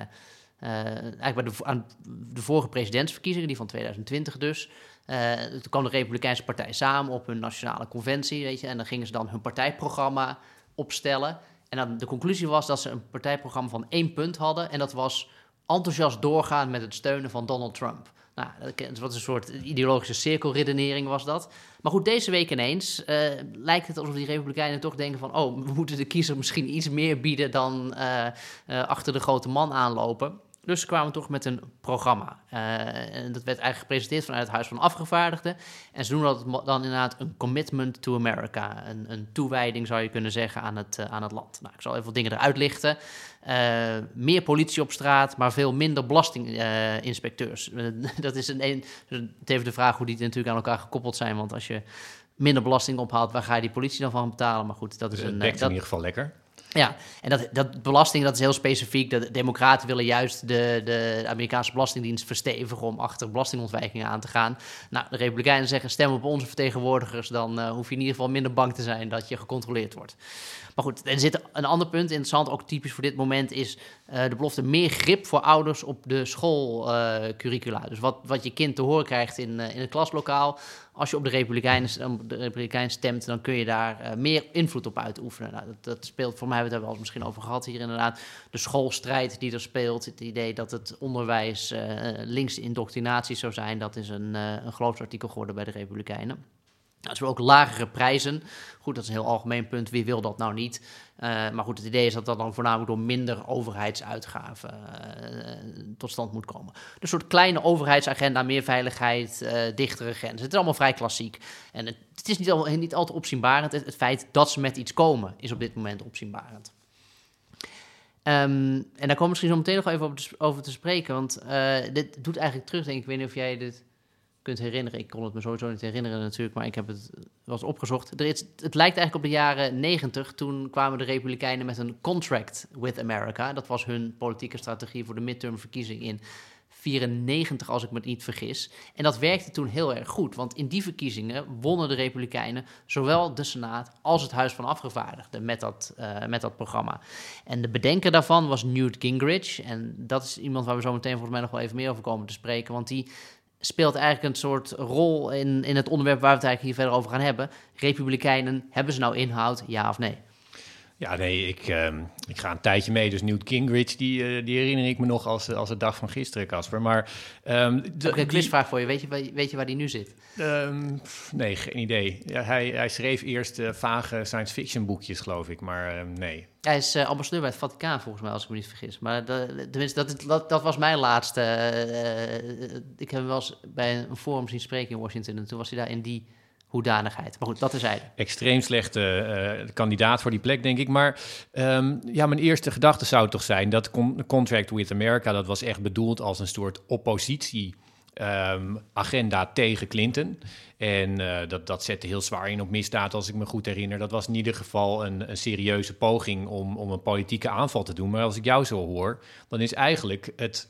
eigenlijk bij de, aan de vorige presidentsverkiezingen, die van 2020 dus. Uh, toen kwam de Republikeinse Partij samen op hun nationale conventie, weet je, en dan gingen ze dan hun partijprogramma opstellen. En dan de conclusie was dat ze een partijprogramma van één punt hadden, en dat was enthousiast doorgaan met het steunen van Donald Trump. Nou, dat was een soort ideologische cirkelredenering was dat. Maar goed, deze week ineens uh, lijkt het alsof die Republikeinen toch denken van... oh, we moeten de kiezer misschien iets meer bieden dan achter de grote man aanlopen. Dus ze kwamen toch met een programma. Uh, en dat werd eigenlijk gepresenteerd vanuit het Huis van Afgevaardigden. En ze noemen dat dan inderdaad een commitment to America. Een, een toewijding zou je kunnen zeggen aan het, uh, aan het land. Nou, ik zal even wat dingen eruit lichten. Uh, meer politie op straat, maar veel minder belastinginspecteurs. dat is een, een, het even de vraag hoe die natuurlijk aan elkaar gekoppeld zijn. Want als je minder belasting ophaalt, waar ga je die politie dan van betalen? Maar goed, dat is een. Dat in ieder geval lekker. Ja, en dat, dat belasting dat is heel specifiek. De democraten willen juist de, de Amerikaanse Belastingdienst verstevigen om achter belastingontwijkingen aan te gaan. Nou, de Republikeinen zeggen stem op onze vertegenwoordigers, dan uh, hoef je in ieder geval minder bang te zijn dat je gecontroleerd wordt. Maar goed, er zit een ander punt interessant, ook typisch voor dit moment, is uh, de belofte meer grip voor ouders op de schoolcurricula. Dus wat, wat je kind te horen krijgt in, uh, in het klaslokaal. Als je op de Republikeinen, de Republikein stemt, dan kun je daar meer invloed op uitoefenen. Nou, dat, dat, speelt, voor mij hebben we het er wel misschien over gehad hier inderdaad. De schoolstrijd die er speelt, het idee dat het onderwijs linkse indoctrinatie zou zijn, dat is een, een geloofsartikel geworden bij de Republikeinen. Nou, er ook lagere prijzen. Goed, dat is een heel algemeen punt. Wie wil dat nou niet? Uh, maar goed, het idee is dat dat dan voornamelijk door minder overheidsuitgaven uh, tot stand moet komen. Dus een soort kleine overheidsagenda, meer veiligheid, uh, dichtere grenzen. Het is allemaal vrij klassiek. En het, is niet, al, niet altijd opzienbarend. Het, feit dat ze met iets komen, is op dit moment opzienbarend. Um, en daar komen we misschien zo meteen nog even over te, over te spreken. Want dit doet eigenlijk terug, denk ik. Ik weet niet of jij dit kunt herinneren. Ik kon het me sowieso niet herinneren natuurlijk, maar ik heb het was opgezocht. Er het lijkt eigenlijk op de jaren 90. Toen kwamen de Republikeinen met een contract with America. Dat was hun politieke strategie voor de midtermverkiezing in 94, als ik me niet vergis. En dat werkte toen heel erg goed, want in die verkiezingen wonnen de Republikeinen zowel de Senaat als het Huis van Afgevaardigden met dat, uh, met dat programma. En de bedenker daarvan was Newt Gingrich. En dat is iemand waar we zo meteen volgens mij nog wel even meer over komen te spreken, want die speelt eigenlijk een soort rol in, in het onderwerp waar we het eigenlijk hier verder over gaan hebben. Republikeinen, hebben ze nou inhoud, ja of nee? Ja, nee, ik, uh, ik ga een tijdje mee. Dus Newt Gingrich, die, uh, die herinner ik me nog als, als de dag van gisteren, Casper. Maar... Um, de, een quizvraag voor je. Weet, je. weet je waar die nu zit? Um, nee, geen idee. Ja, hij, hij schreef eerst uh, vage science fiction boekjes, geloof ik. Maar uh, nee. Hij is ambassadeur bij het Vaticaan, volgens mij, als ik me niet vergis. Maar de, tenminste, dat, dat, dat was mijn laatste... ik heb hem wel eens bij een forum zien spreken in Washington. En toen was hij daar in die hoedanigheid. Maar goed, dat is hij. Extreem slechte uh, kandidaat voor die plek, denk ik. Maar um, ja, mijn eerste gedachte zou toch zijn dat con Contract with America, dat was echt bedoeld als een soort oppositie. Um, agenda tegen Clinton. En uh, dat, dat zette heel zwaar in op misdaad, als ik me goed herinner. Dat was in ieder geval een, een serieuze poging om, om een politieke aanval te doen. Maar als ik jou zo hoor, dan is eigenlijk het,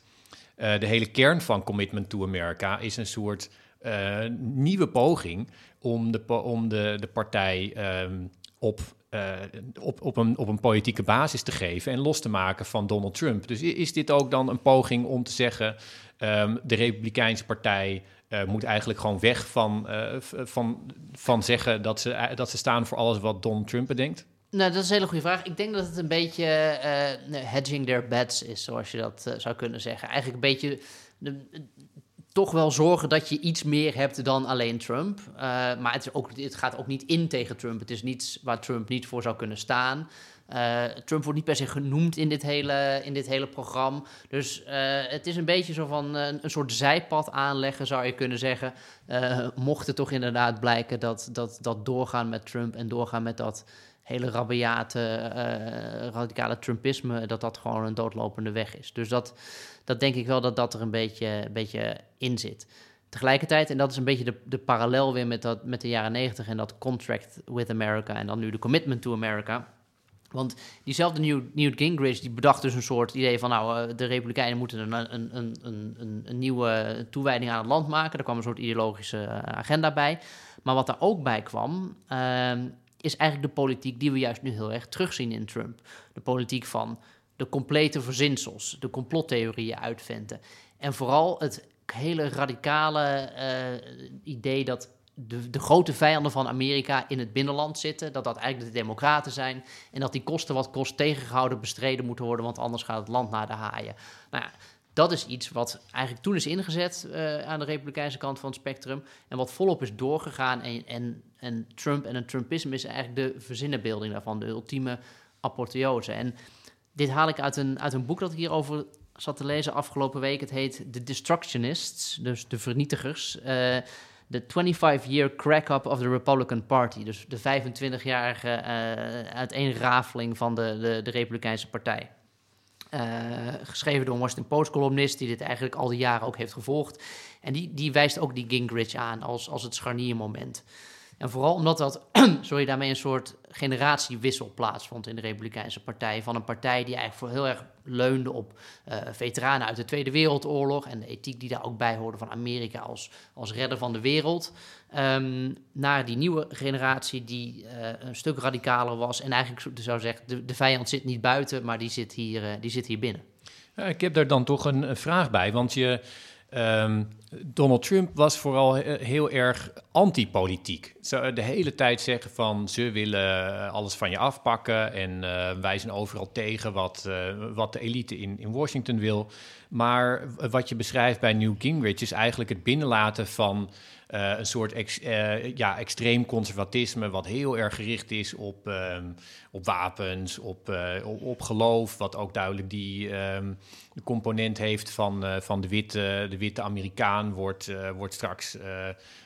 uh, de hele kern van Commitment to America is een soort uh, nieuwe poging om de, om de, de partij um, op, uh, op, op, een, op een politieke basis te geven en los te maken van Donald Trump. Dus is dit ook dan een poging om te zeggen: um, de Republikeinse Partij uh, moet eigenlijk gewoon weg van, van, van zeggen dat ze, dat ze staan voor alles wat Donald Trump bedenkt? Nou, dat is een hele goede vraag. Ik denk dat het een beetje hedging their bets is, zoals je dat zou kunnen zeggen. Eigenlijk een beetje de, toch wel zorgen dat je iets meer hebt dan alleen Trump. Uh, maar het, is ook, het gaat ook niet in tegen Trump. Het is niets waar Trump niet voor zou kunnen staan. Uh, Trump wordt niet per se genoemd in dit hele, in dit hele programma. Dus uh, het is een beetje zo van een, een, soort zijpad aanleggen, zou je kunnen zeggen. mocht het toch inderdaad blijken dat, dat, dat doorgaan met Trump en doorgaan met dat hele rabiate, radicale Trumpisme, dat dat gewoon een doodlopende weg is. Dus dat dat denk ik wel dat dat er een beetje, een beetje in zit. Tegelijkertijd, en dat is een beetje de, de parallel weer met, dat, met de jaren negentig en dat contract with America en dan nu de commitment to America. Want diezelfde Newt, Gingrich die bedacht dus een soort idee van, nou, eh, de Republikeinen moeten een, een, een, een, een nieuwe toewijding aan het land maken. Er kwam een soort ideologische eh, agenda bij. Maar wat daar ook bij kwam, uh, is eigenlijk de politiek die we juist nu heel erg terugzien in Trump. De politiek van de complete verzinsels, de complottheorieën uitventen. En vooral het hele radicale uh, idee dat de, de, grote vijanden van Amerika in het binnenland zitten. Dat dat eigenlijk de democraten zijn. En dat die kosten wat kost tegengehouden bestreden moeten worden, want anders gaat het land naar de haaien. Nou dat is iets wat eigenlijk toen is ingezet uh, aan de republikeinse kant van het spectrum. En wat volop is doorgegaan. En, en, en Trump en het Trumpisme is eigenlijk de verzinnenbeelding daarvan, de ultieme apotheose. En dit haal ik uit een, uit een boek dat ik hierover zat te lezen afgelopen week. Het heet The Destructionists, dus de vernietigers. Uh, de 25-year crack-up of the Republican Party. Dus de 25-jarige uh, eh, uiteenrafeling van de, de, de Republikeinse Partij. Uh, geschreven door een Washington Post-columnist die dit eigenlijk al die jaren ook heeft gevolgd. En die, die wijst ook die Gingrich aan als, als het scharniermoment. En vooral omdat dat, sorry, daarmee een soort generatiewissel plaatsvond in de Republikeinse Partij. Van een partij die eigenlijk voor heel erg leunde op uh, veteranen uit de Tweede Wereldoorlog en de ethiek die daar ook bij hoorde van Amerika als, als redder van de wereld. Um, naar die nieuwe generatie die uh, een stuk radicaler was. En eigenlijk zou zeggen, de, de vijand zit niet buiten, maar die zit hier, uh, die zit hier binnen. Ik heb daar dan toch een vraag bij, want je Um, Donald Trump was vooral heel erg antipolitiek. Ze de hele tijd zeggen van ze willen alles van je afpakken en uh, wij zijn overal tegen wat, wat de elite in, in Washington wil. Maar wat je beschrijft bij New Gingrich is eigenlijk het binnenlaten van een soort ex, ja, extreem conservatisme, wat heel erg gericht is op, ehm, op wapens, op, op, op, geloof, wat ook duidelijk die ehm, component heeft van, van de, witte, de witte Amerikaan, wordt, wordt straks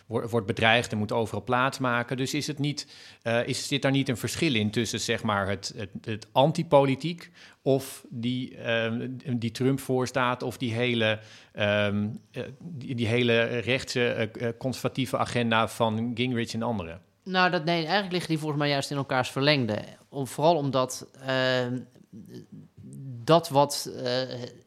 wordt bedreigd en moet overal plaats maken. Dus is het niet, uh, is, zit daar niet een verschil in tussen zeg maar, het, het, het antipolitiek of die, uh, die Trump voorstaat of die hele, um, die, die, hele rechtse uh, conservatieve agenda van Gingrich en anderen? Nou, dat, nee, eigenlijk liggen die volgens mij juist in elkaars verlengde. Om, vooral omdat ehm, dat wat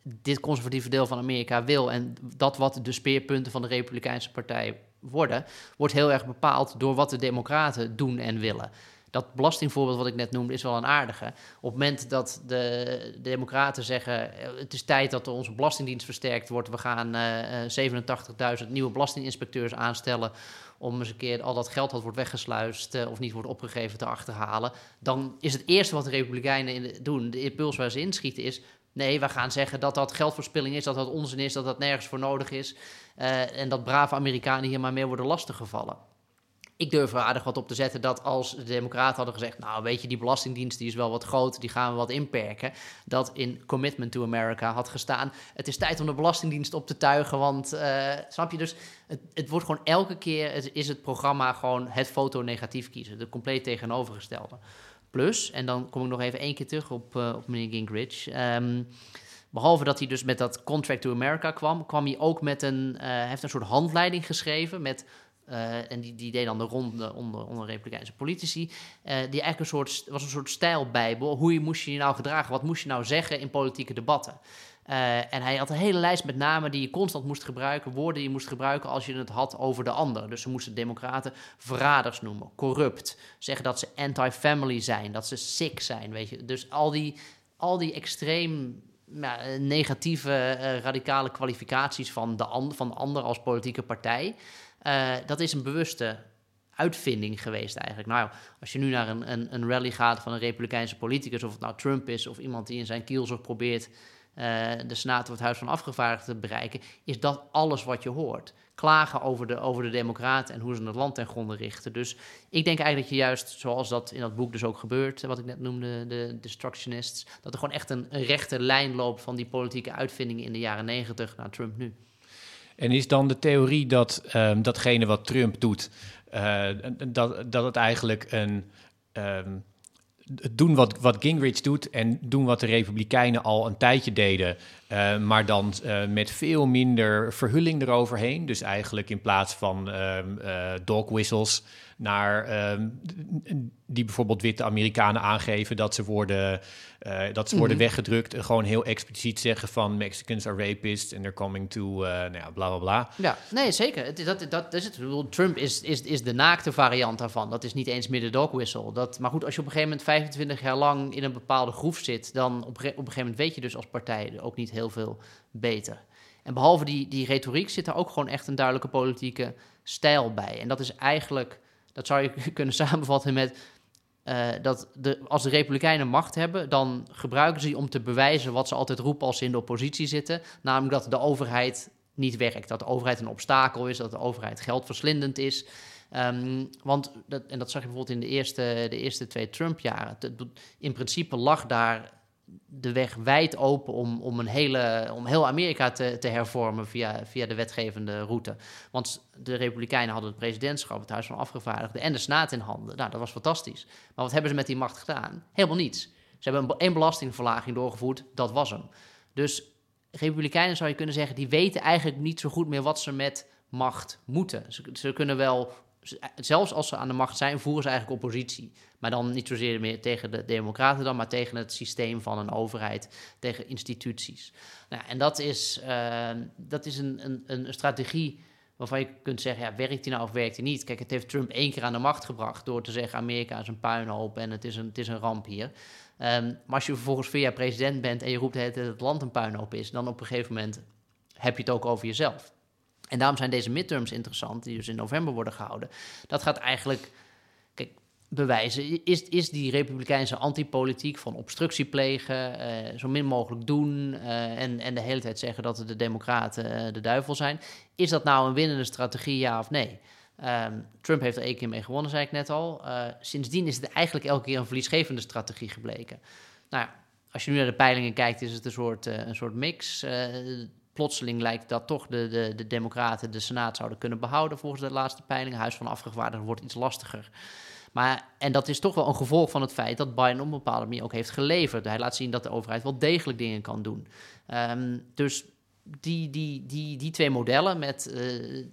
dit conservatieve deel van Amerika wil en dat wat de speerpunten van de Republikeinse Partij worden, wordt heel erg bepaald door wat de Democraten doen en willen. Dat belastingvoorbeeld wat ik net noemde is wel een aardige. Op het moment dat de, Democraten zeggen: eh, het is tijd dat onze belastingdienst versterkt wordt, we gaan uh, 87.000 nieuwe belastinginspecteurs aanstellen om eens een keer al dat geld dat wordt weggesluist of niet wordt opgegeven te achterhalen, dan is het eerste wat de Republikeinen in doen, de impuls waar ze inschieten, is Nee, we gaan zeggen dat dat geldverspilling is, dat dat onzin is, dat dat nergens voor nodig is. Uh, en dat brave Amerikanen hier maar meer worden lastiggevallen. Ik durf er aardig wat op te zetten dat als de Democraten hadden gezegd: Nou, weet je, die belastingdienst die is wel wat groot, die gaan we wat inperken. Dat in Commitment to America had gestaan: Het is tijd om de belastingdienst op te tuigen. Want, uh, snap je, dus het, het, wordt gewoon elke keer: het, is het programma gewoon het foto negatief kiezen. De compleet tegenovergestelde. Plus, en dan kom ik nog even één keer terug op, uh, op meneer Gingrich. Um, behalve dat hij dus met dat Contract to America kwam, kwam hij ook met een, uh, heeft een soort handleiding geschreven met uh, en die, die deed dan de ronde onder, onder Republikeinse politici. Die eigenlijk een soort, was een soort stijlbijbel. Hoe moest je je nou gedragen? Wat moest je nou zeggen in politieke debatten? Uh, en hij had een hele lijst met namen die je constant moest gebruiken, woorden die je moest gebruiken als je het had over de ander. Dus ze moesten democraten verraders noemen, corrupt, zeggen dat ze anti-family zijn, dat ze sick zijn, weet je. Dus al die, al die extreem nou, negatieve, uh, radicale kwalificaties van de, and van de ander als politieke partij, uh, dat is een bewuste uitvinding geweest eigenlijk. Nou, als je nu naar een, een, een rally gaat van een republikeinse politicus, of het nou Trump is of iemand die in zijn kielzog probeert de Senaat of het Huis van Afgevaardigden bereiken, is dat alles wat je hoort. Klagen over de, over de Democraten en hoe ze het land ten gronde richten. Dus ik denk eigenlijk dat je juist, zoals dat in dat boek dus ook gebeurt, wat ik net noemde, de Destructionists, dat er gewoon echt een, rechte lijn loopt van die politieke uitvindingen in de jaren negentig naar Trump nu. En is dan de theorie dat um, datgene wat Trump doet, uh, dat, dat het eigenlijk een. Um, doen wat, wat Gingrich doet en doen wat de Republikeinen al een tijdje deden, uh, maar dan uh, met veel minder verhulling eroverheen. Dus eigenlijk in plaats van uh, dog whistles naar ehm, die bijvoorbeeld witte Amerikanen aangeven dat ze worden, dat ze worden mhm. weggedrukt. En gewoon heel expliciet zeggen van Mexicans are rapists and they're coming to, nou ja, bla bla bla. Ja, nee, zeker. Dat, dat, dat is het. Trump is, is, is de naakte variant daarvan. Dat is niet eens meer de dog whistle. Dat, maar goed, als je op een gegeven moment 25 jaar lang in een bepaalde groef zit, dan op, op een gegeven moment weet je dus als partij ook niet heel veel beter. En behalve die, die retoriek zit er ook gewoon echt een duidelijke politieke stijl bij. En dat is eigenlijk dat zou je kunnen samenvatten met uh, dat de, als de Republikeinen macht hebben, dan gebruiken ze die om te bewijzen wat ze altijd roepen als ze in de oppositie zitten. Namelijk dat de overheid niet werkt. Dat de overheid een obstakel is, dat de overheid geldverslindend is. Um, want, dat, en dat zag je bijvoorbeeld in de eerste, de eerste twee Trump-jaren. In principe lag daar de weg wijd open om, om, een hele, om heel Amerika te, te hervormen via, via de wetgevende route. Want de Republikeinen hadden het presidentschap, het Huis van Afgevaardigden en de Senaat in handen. Nou, dat was fantastisch. Maar wat hebben ze met die macht gedaan? Helemaal niets. Ze hebben een, belastingverlaging doorgevoerd, dat was hem. Dus Republikeinen zou je kunnen zeggen, die weten eigenlijk niet zo goed meer wat ze met macht moeten. Ze kunnen wel zelfs als ze aan de macht zijn, voeren ze eigenlijk oppositie. Maar dan niet zozeer meer tegen de democraten dan, maar tegen het systeem van een overheid, tegen instituties. Nou, en dat is, uh, dat is een, een, een strategie waarvan je kunt zeggen, ja, werkt die nou of werkt die niet? Kijk, het heeft Trump één keer aan de macht gebracht door te zeggen, Amerika is een puinhoop en het is een, het is een ramp hier. Um, maar als je vervolgens jaar president bent en je roept dat het land een puinhoop is, dan op een gegeven moment heb je het ook over jezelf. En daarom zijn deze midterms interessant, die dus in november worden gehouden. Dat gaat eigenlijk. Kijk, bewijzen. Is, is die republikeinse antipolitiek van obstructie plegen, uh, zo min mogelijk doen uh, en, en de hele tijd zeggen dat de democraten uh, de duivel zijn, is dat nou een winnende strategie, ja of nee? Um, Trump heeft er één keer mee gewonnen, zei ik net al. sindsdien is het eigenlijk elke keer een verliesgevende strategie gebleken. Nou ja, als je nu naar de peilingen kijkt, is het een soort, een soort mix plotseling lijkt dat toch de, de, de Democraten de Senaat zouden kunnen behouden volgens de laatste peiling. Huis van Afgevaardigden wordt iets lastiger. Maar, en dat is toch wel een gevolg van het feit dat Biden op een bepaalde manier ook heeft geleverd. Hij laat zien dat de overheid wel degelijk dingen kan doen. Um, dus die, die, die, die twee modellen met uh,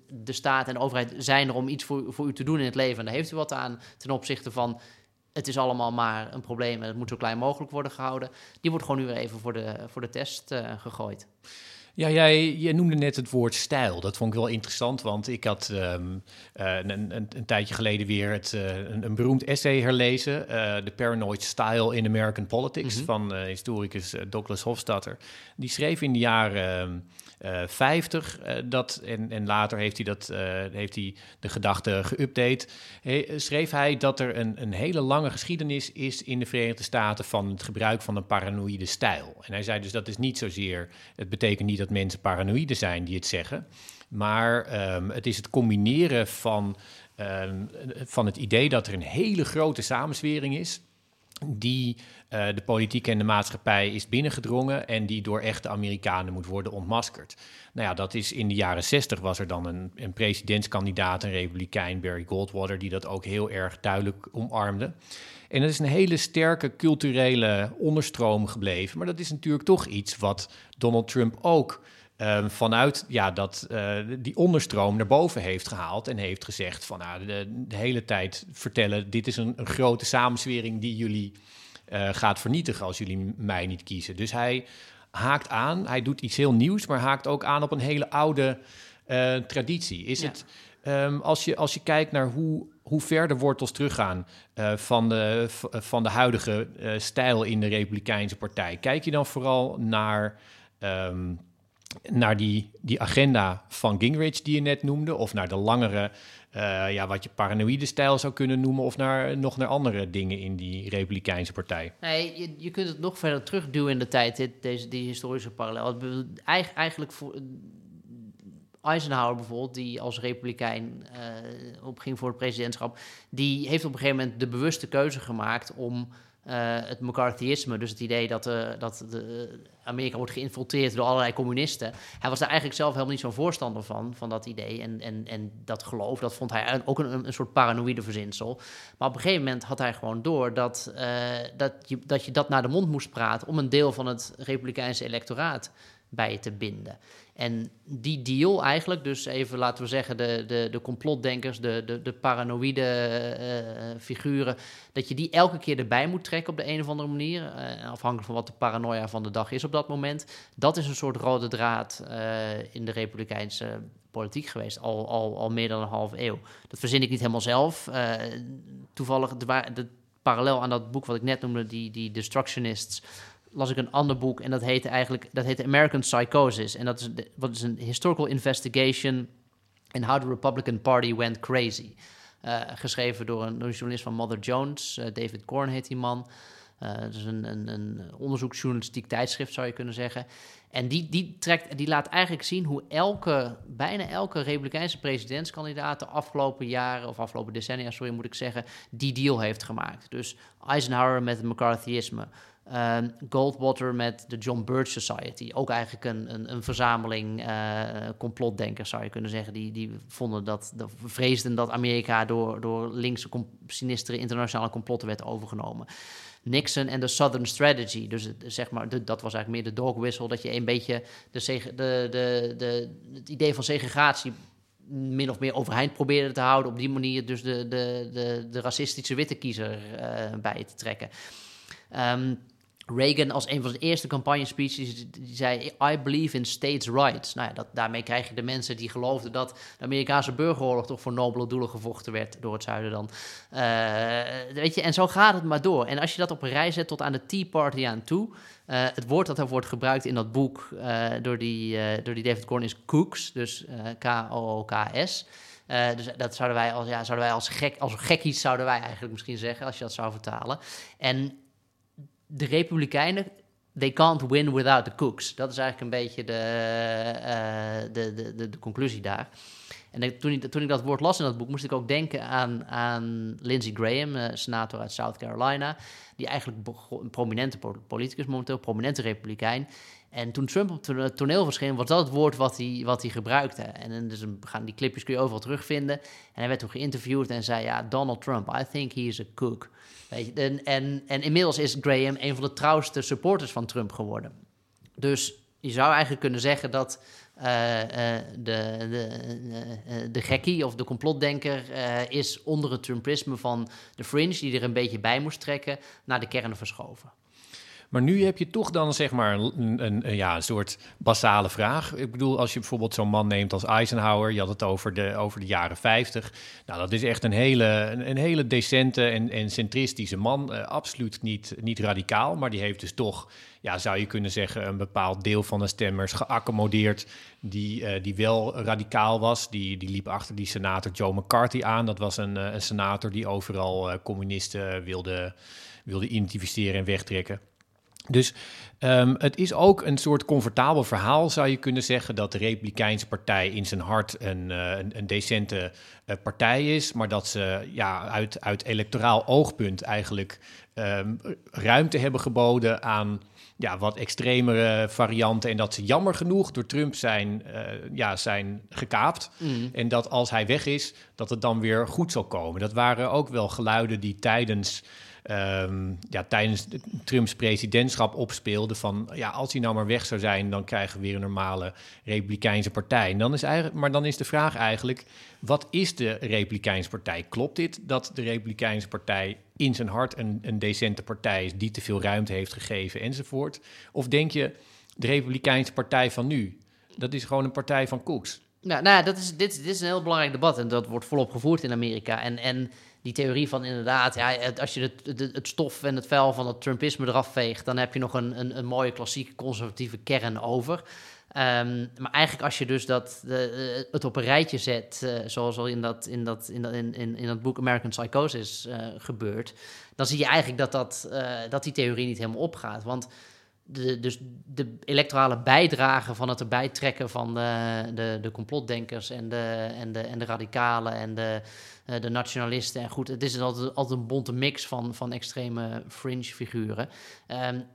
de staat en de overheid zijn er om iets voor, voor u te doen in het leven. En daar heeft u wat aan ten opzichte van het is allemaal maar een probleem en het moet zo klein mogelijk worden gehouden. Die wordt gewoon nu weer even voor de, voor de test uh, gegooid. Ja, jij, jij noemde net het woord stijl. Dat vond ik wel interessant, want ik had um, uh, een, een, een, tijdje geleden weer het, uh, een, een, beroemd essay herlezen. Uh, The Paranoid Style in American Politics mm -hmm. van historicus Douglas Hofstadter. Die schreef in de jaren 50 uh, dat, en, en later heeft hij, dat, uh, heeft hij de gedachte geüpdate, schreef hij dat er een, een hele lange geschiedenis is in de Verenigde Staten van het gebruik van een paranoïde stijl. En hij zei dus dat is niet zozeer, het betekent niet dat mensen paranoïde zijn die het zeggen, maar um, het is het combineren van, um, van het idee dat er een hele grote samenswering is die uh, de politiek en de maatschappij is binnengedrongen en die door echte Amerikanen moet worden ontmaskerd. Nou ja, dat is in de jaren zestig was er dan een, een presidentskandidaat, een republikein, Barry Goldwater, die dat ook heel erg duidelijk omarmde. En dat is een hele sterke culturele onderstroom gebleven. Maar dat is natuurlijk toch iets wat Donald Trump ook um, vanuit ja, dat, uh, die onderstroom naar boven heeft gehaald en heeft gezegd van nou, de, hele tijd vertellen, dit is een, een grote samenswering die jullie uh, gaat vernietigen als jullie mij niet kiezen. Dus hij haakt aan, hij doet iets heel nieuws, maar haakt ook aan op een hele oude uh, traditie. Is ja. het, um, als, je, als je kijkt naar hoe, hoe ver de wortels teruggaan uh, van, de, van de huidige stijl in de Republikeinse Partij, kijk je dan vooral naar um, naar die, die agenda van Gingrich die je net noemde, of naar de langere, uh, ja, wat je paranoïde stijl zou kunnen noemen, of naar, nog naar andere dingen in die Republikeinse partij? Nee, je, je kunt het nog verder terugduwen in de tijd, dit, deze, die historische parallel. Eigen, eigenlijk voor. Eisenhower bijvoorbeeld, die als republikein uh, opging voor het presidentschap, die heeft op een gegeven moment de bewuste keuze gemaakt om het McCarthyisme, dus het idee dat, uh, dat de Amerika wordt geïnfiltreerd door allerlei communisten. Hij was daar eigenlijk zelf helemaal niet zo'n voorstander van, van dat idee. En, en, en dat geloof, dat vond hij ook een, een soort paranoïde verzinsel. Maar op een gegeven moment had hij gewoon door dat, dat, je, dat je dat naar de mond moest praten om een deel van het Republikeinse electoraat bij te binden. En die deal eigenlijk, dus even laten we zeggen de, de, de complotdenkers, de, de, de paranoïde uh, figuren, dat je die elke keer erbij moet trekken op de een of andere manier, uh, afhankelijk van wat de paranoia van de dag is op dat moment. Dat is een soort rode draad uh, in de republikeinse politiek geweest, al, al, al meer dan een half eeuw. Dat verzin ik niet helemaal zelf. toevallig, de, de, parallel aan dat boek wat ik net noemde, die, die Destructionists, las ik een ander boek en dat heette eigenlijk dat heette American Psychosis. En dat is, wat is een historical investigation in how the Republican Party went crazy. Uh, geschreven door een, journalist van Mother Jones, uh, David Korn heet die man. Uh, dat is een, een, een onderzoeksjournalistiek tijdschrift, zou je kunnen zeggen. En die, die, trekt, die laat eigenlijk zien hoe elke, bijna elke Republikeinse presidentskandidaat de afgelopen jaren, of afgelopen decennia, sorry moet ik zeggen, die deal heeft gemaakt. Dus Eisenhower met het McCarthyisme, Uh, Goldwater met de John Birch Society. Ook eigenlijk een, een, een verzameling uh, complotdenkers, zou je kunnen zeggen. Die, die vonden dat, de, vreesden dat Amerika door, door linkse, sinistere internationale complotten werd overgenomen. Nixon en de Southern Strategy. Dus zeg maar, dat was eigenlijk meer de dog. Dat je een beetje de, de, de, het idee van segregatie min of meer overeind probeerde te houden. Op die manier dus de, de, de, de racistische witte kiezer uh, bij te trekken. Um, Reagan als een van zijn eerste campagnespeeches, die zei, I believe in states' rights. Nou ja, dat, daarmee krijg je de mensen die geloofden dat de Amerikaanse burgeroorlog toch voor nobele doelen gevochten werd door het zuiden dan. Uh, weet je, en zo gaat het maar door. En als je dat op een rij zet tot aan de Tea Party aan toe, uh, het woord dat er wordt gebruikt in dat boek uh, door, die, door die David Corn is kooks, dus K-O-O-K-S. dus dat zouden wij als, ja, zouden wij als, gek, als gekkies, zouden wij eigenlijk misschien zeggen, als je dat zou vertalen. En de Republikeinen, they can't win without the cooks. Dat is eigenlijk een beetje de, uh, de, de, de, conclusie daar. En toen ik, toen ik dat woord las in dat boek, moest ik ook denken aan, aan Lindsey Graham, uh, senator uit South Carolina, die eigenlijk een prominente politicus momenteel, prominente republikein. En toen Trump op het toneel verscheen, was dat het woord wat hij, wat hij gebruikte. En dus gaan, die clipjes kun je overal terugvinden. En hij werd toen geïnterviewd en zei, ja, Donald Trump, I think he is a cook. En, en, en inmiddels is Graham een van de trouwste supporters van Trump geworden. Dus je zou eigenlijk kunnen zeggen dat uh, uh, de, de, uh, de gekkie of de complotdenker is onder het Trumpisme van de fringe, die er een beetje bij moest trekken, naar de kern verschoven. Maar nu heb je toch dan zeg maar een, een, ja, een soort basale vraag. Ik bedoel, als je bijvoorbeeld zo'n man neemt als Eisenhower, je had het over de, over de jaren 50. Nou, dat is echt een hele, een, hele decente en, en centristische man. Uh, absoluut niet, niet radicaal, maar die heeft dus toch, ja, zou je kunnen zeggen, een bepaald deel van de stemmers geaccommodeerd. Die, uh, die wel radicaal was. Die, die liep achter die senator Joe McCarthy aan. Dat was een, een senator die overal communisten wilde, wilde identificeren en wegtrekken. Dus um, het is ook een soort comfortabel verhaal, zou je kunnen zeggen, dat de Republikeinse Partij in zijn hart een, uh, een, een, decente uh, partij is, maar dat ze ja, uit, uit electoraal oogpunt eigenlijk um, ruimte hebben geboden aan ja, wat extremere varianten en dat ze jammer genoeg door Trump zijn, uh, ja, zijn gekaapt. Mm. En dat als hij weg is, dat het dan weer goed zal komen. Dat waren ook wel geluiden die tijdens um, ja, tijdens Trumps presidentschap opspeelde van ja, als hij nou maar weg zou zijn, dan krijgen we weer een normale Republikeinse partij. En dan is eigenlijk, maar dan is de vraag eigenlijk, wat is de Republikeinse partij? Klopt dit dat de Republikeinse partij in zijn hart een, een decente partij is die te veel ruimte heeft gegeven enzovoort? Of denk je, de Republikeinse partij van nu, dat is gewoon een partij van koeks? Nou, nou dat is, dit, dit is een heel belangrijk debat en dat wordt volop gevoerd in Amerika. En, en die theorie van inderdaad, ja, als je het, het, het, stof en het vuil van het Trumpisme eraf veegt, dan heb je nog een, een, een mooie klassieke conservatieve kern over. Um, maar eigenlijk als je dus dat, de, het op een rijtje zet, uh, zoals al in dat, in, dat, in, in, in, in dat boek American Psychosis uh, gebeurt, dan zie je eigenlijk dat, dat, dat die theorie niet helemaal opgaat. Want de, dus de electorale bijdrage van het erbij trekken van de, de, de complotdenkers en de, en, de, en de radicalen en de, uh, de nationalisten. En goed, het is altijd, altijd een bonte mix van, van extreme fringe figuren. Um,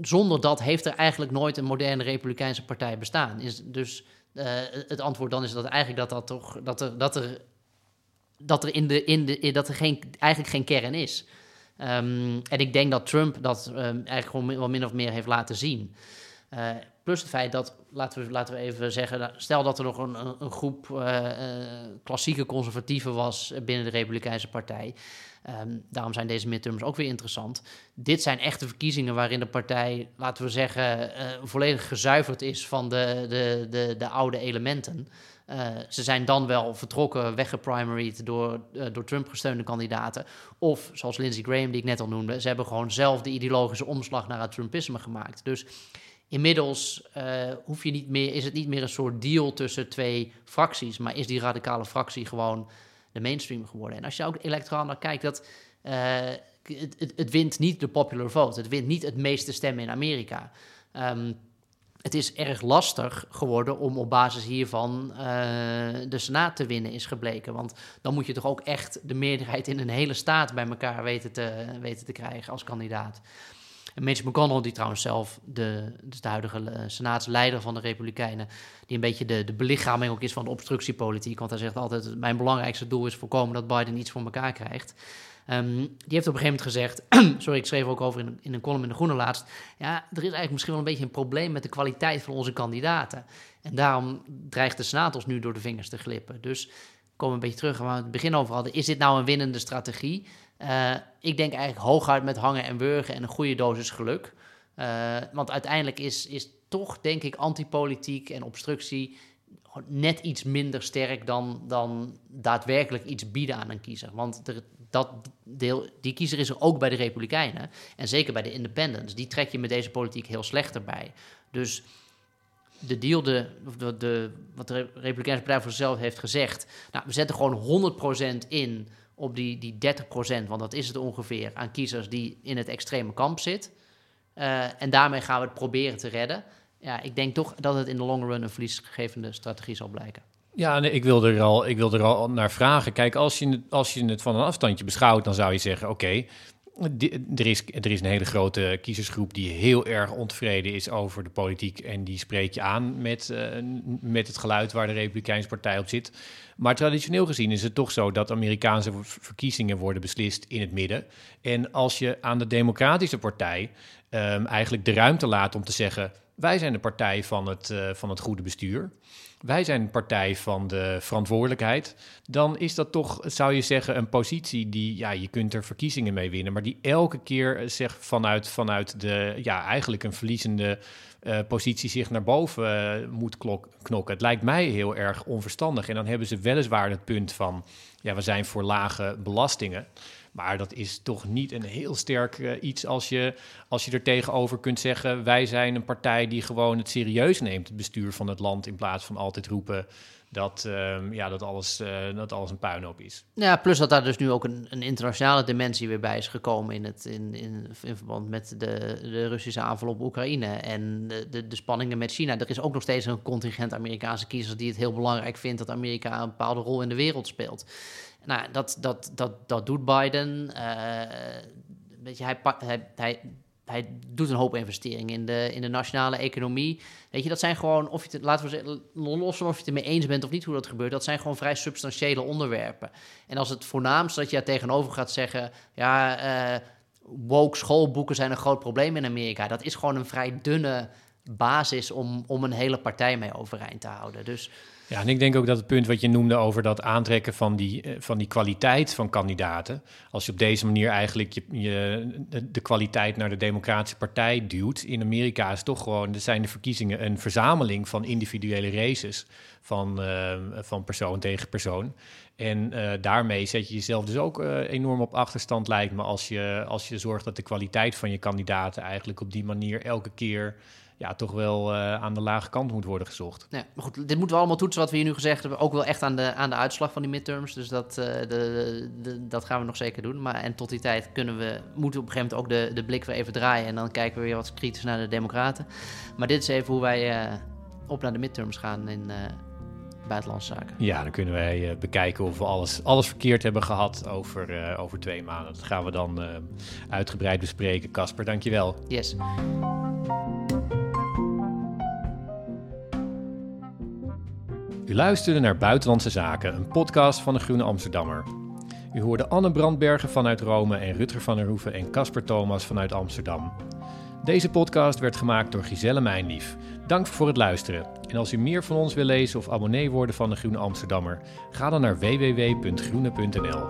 zonder dat heeft er eigenlijk nooit een moderne republikeinse partij bestaan. Is dus uh, het antwoord dan is dat eigenlijk dat, dat, toch, dat, er, dat, er, dat er, in de, in de, dat er geen, eigenlijk geen kern is. Um, en ik denk dat Trump dat um, eigenlijk gewoon wel min of meer heeft laten zien. Uh, plus het feit dat, laten we, laten we even zeggen, stel dat er nog een, een groep uh, uh, klassieke conservatieven was binnen de Republikeinse Partij. Um, daarom zijn deze midterms ook weer interessant. Dit zijn echte verkiezingen waarin de partij, laten we zeggen, volledig gezuiverd is van de, de, de, de oude elementen. Ze zijn dan wel vertrokken, weggeprimaried door, door Trump gesteunde kandidaten. Of zoals Lindsey Graham, die ik net al noemde, ze hebben gewoon zelf de ideologische omslag naar het Trumpisme gemaakt. Dus inmiddels uh, hoef je niet meer, is het niet meer een soort deal tussen twee fracties, maar is die radicale fractie gewoon de mainstream geworden. En als je ook electoraal naar kijkt, dat. Het, het, het, wint niet de popular vote. Het wint niet het meeste stemmen in Amerika. Um, het is erg lastig geworden om op basis hiervan uh, de Senaat te winnen, is gebleken. Want dan moet je toch ook echt de meerderheid in een hele staat bij elkaar weten te, weten te krijgen als kandidaat. En Mitch McConnell, die trouwens zelf de, dus de huidige uh, senaatsleider van de Republikeinen, die een beetje de, de belichaming ook is van de obstructiepolitiek. Want hij zegt altijd: Mijn belangrijkste doel is voorkomen dat Biden iets voor elkaar krijgt. Um, die heeft op een gegeven moment gezegd, sorry, ik schreef ook over in, in, een column in de Groene laatst, ja, er is eigenlijk misschien wel een beetje een probleem met de kwaliteit van onze kandidaten. En daarom dreigt de Senaat ons nu door de vingers te glippen. Dus komen we een beetje terug waar we het begin over hadden. Is dit nou een winnende strategie? Uh, ik denk eigenlijk hooguit met hangen en wurgen en een goede dosis geluk. Uh, want uiteindelijk is, is toch, denk ik, antipolitiek en obstructie net iets minder sterk dan, dan daadwerkelijk iets bieden aan een kiezer. Want er, dat deel, die kiezer is er ook bij de Republikeinen. En zeker bij de Independents. Die trek je met deze politiek heel slecht erbij. Dus de deal, de, de, de, wat de Republikeinse Partij voor zichzelf heeft gezegd. Nou, we zetten gewoon 100% in op die, die 30%, want dat is het ongeveer, aan kiezers die in het extreme kamp zit. Uh, en daarmee gaan we het proberen te redden. Ja, ik denk toch dat het in de long run een verliesgevende strategie zal blijken. Ja, nee, ik wilde er al, ik wilde er al naar vragen. Kijk, als je, als je het van een afstandje beschouwt, dan zou je zeggen: oké, er, is, er is een hele grote kiezersgroep die heel erg ontevreden is over de politiek. En die spreek je aan met, uh, met het geluid waar de Republikeinse Partij op zit. Maar traditioneel gezien is het toch zo dat Amerikaanse verkiezingen worden beslist in het midden. En als je aan de Democratische Partij um, eigenlijk de ruimte laat om te zeggen: wij zijn de partij van het, uh, van het goede bestuur wij zijn een partij van de verantwoordelijkheid, dan is dat toch, zou je zeggen, een positie die, ja, je kunt er verkiezingen mee winnen, maar die elke keer eh, zeg vanuit, vanuit de, ja, eigenlijk een verliezende uh, positie zich naar boven uh, moet klok, knokken. Het lijkt mij heel erg onverstandig. En dan hebben ze weliswaar het punt van, ja, we zijn voor lage belastingen. Maar dat is toch niet een heel sterk uh, iets als je, als je er tegenover kunt zeggen: wij zijn een partij die gewoon het serieus neemt, het bestuur van het land, in plaats van altijd roepen dat, uh, ja, dat, alles, uh, dat alles een puinhoop is. Ja, plus dat daar dus nu ook een, een internationale dimensie weer bij is gekomen in, het, in, in, in verband met de, de Russische aanval op Oekraïne en de, de, de, spanningen met China. Er is ook nog steeds een contingent Amerikaanse kiezers die het heel belangrijk vindt dat Amerika een bepaalde rol in de wereld speelt. Nou, dat, dat, dat, dat doet Biden. Uh, weet je, hij, hij, hij, hij doet een hoop investeringen in de, in de nationale economie. Weet je, dat zijn gewoon, of je het, laten we zeggen, los of je het ermee eens bent of niet hoe dat gebeurt, dat zijn gewoon vrij substantiële onderwerpen. En als het voornaamste dat je daar tegenover gaat zeggen, ja, uh, woke schoolboeken zijn een groot probleem in Amerika, dat is gewoon een vrij dunne basis om, om een hele partij mee overeind te houden. Dus ja, en ik denk ook dat het punt wat je noemde over dat aantrekken van die, eh, van die kwaliteit van kandidaten. Als je op deze manier eigenlijk je, je, de kwaliteit naar de Democratische Partij duwt. In Amerika is toch gewoon, er zijn de verkiezingen een verzameling van individuele races. Van, uh, van persoon tegen persoon. En uh, daarmee zet je jezelf dus ook enorm op achterstand, lijkt me. Als je, als je zorgt dat de kwaliteit van je kandidaten eigenlijk op die manier elke keer ja, toch wel uh, aan de lage kant moet worden gezocht. Ja, maar goed, dit moeten we allemaal toetsen wat we hier nu gezegd hebben. Ook wel echt aan de, aan de uitslag van die midterms. Dus dat, uh, de, de, dat gaan we nog zeker doen. Maar en tot die tijd kunnen we, moeten we op een gegeven moment ook de, de blik weer even draaien. En dan kijken we weer wat kritisch naar de Democraten. Maar dit is even hoe wij uh, op naar de midterms gaan in buitenlandse zaken. Ja, dan kunnen wij bekijken of we alles, alles verkeerd hebben gehad over, over twee maanden. Dat gaan we dan uitgebreid bespreken. Casper, dankjewel. Yes. U luisterde naar Buitenlandse Zaken, een podcast van de Groene Amsterdammer. U hoorde Anne Brandbergen vanuit Rome en Rutger van der Hoeven en Casper Thomas vanuit Amsterdam. Deze podcast werd gemaakt door Giselle Mijnlief. Dank voor het luisteren. En als u meer van ons wil lezen of abonnee worden van de Groene Amsterdammer, ga dan naar www.groene.nl.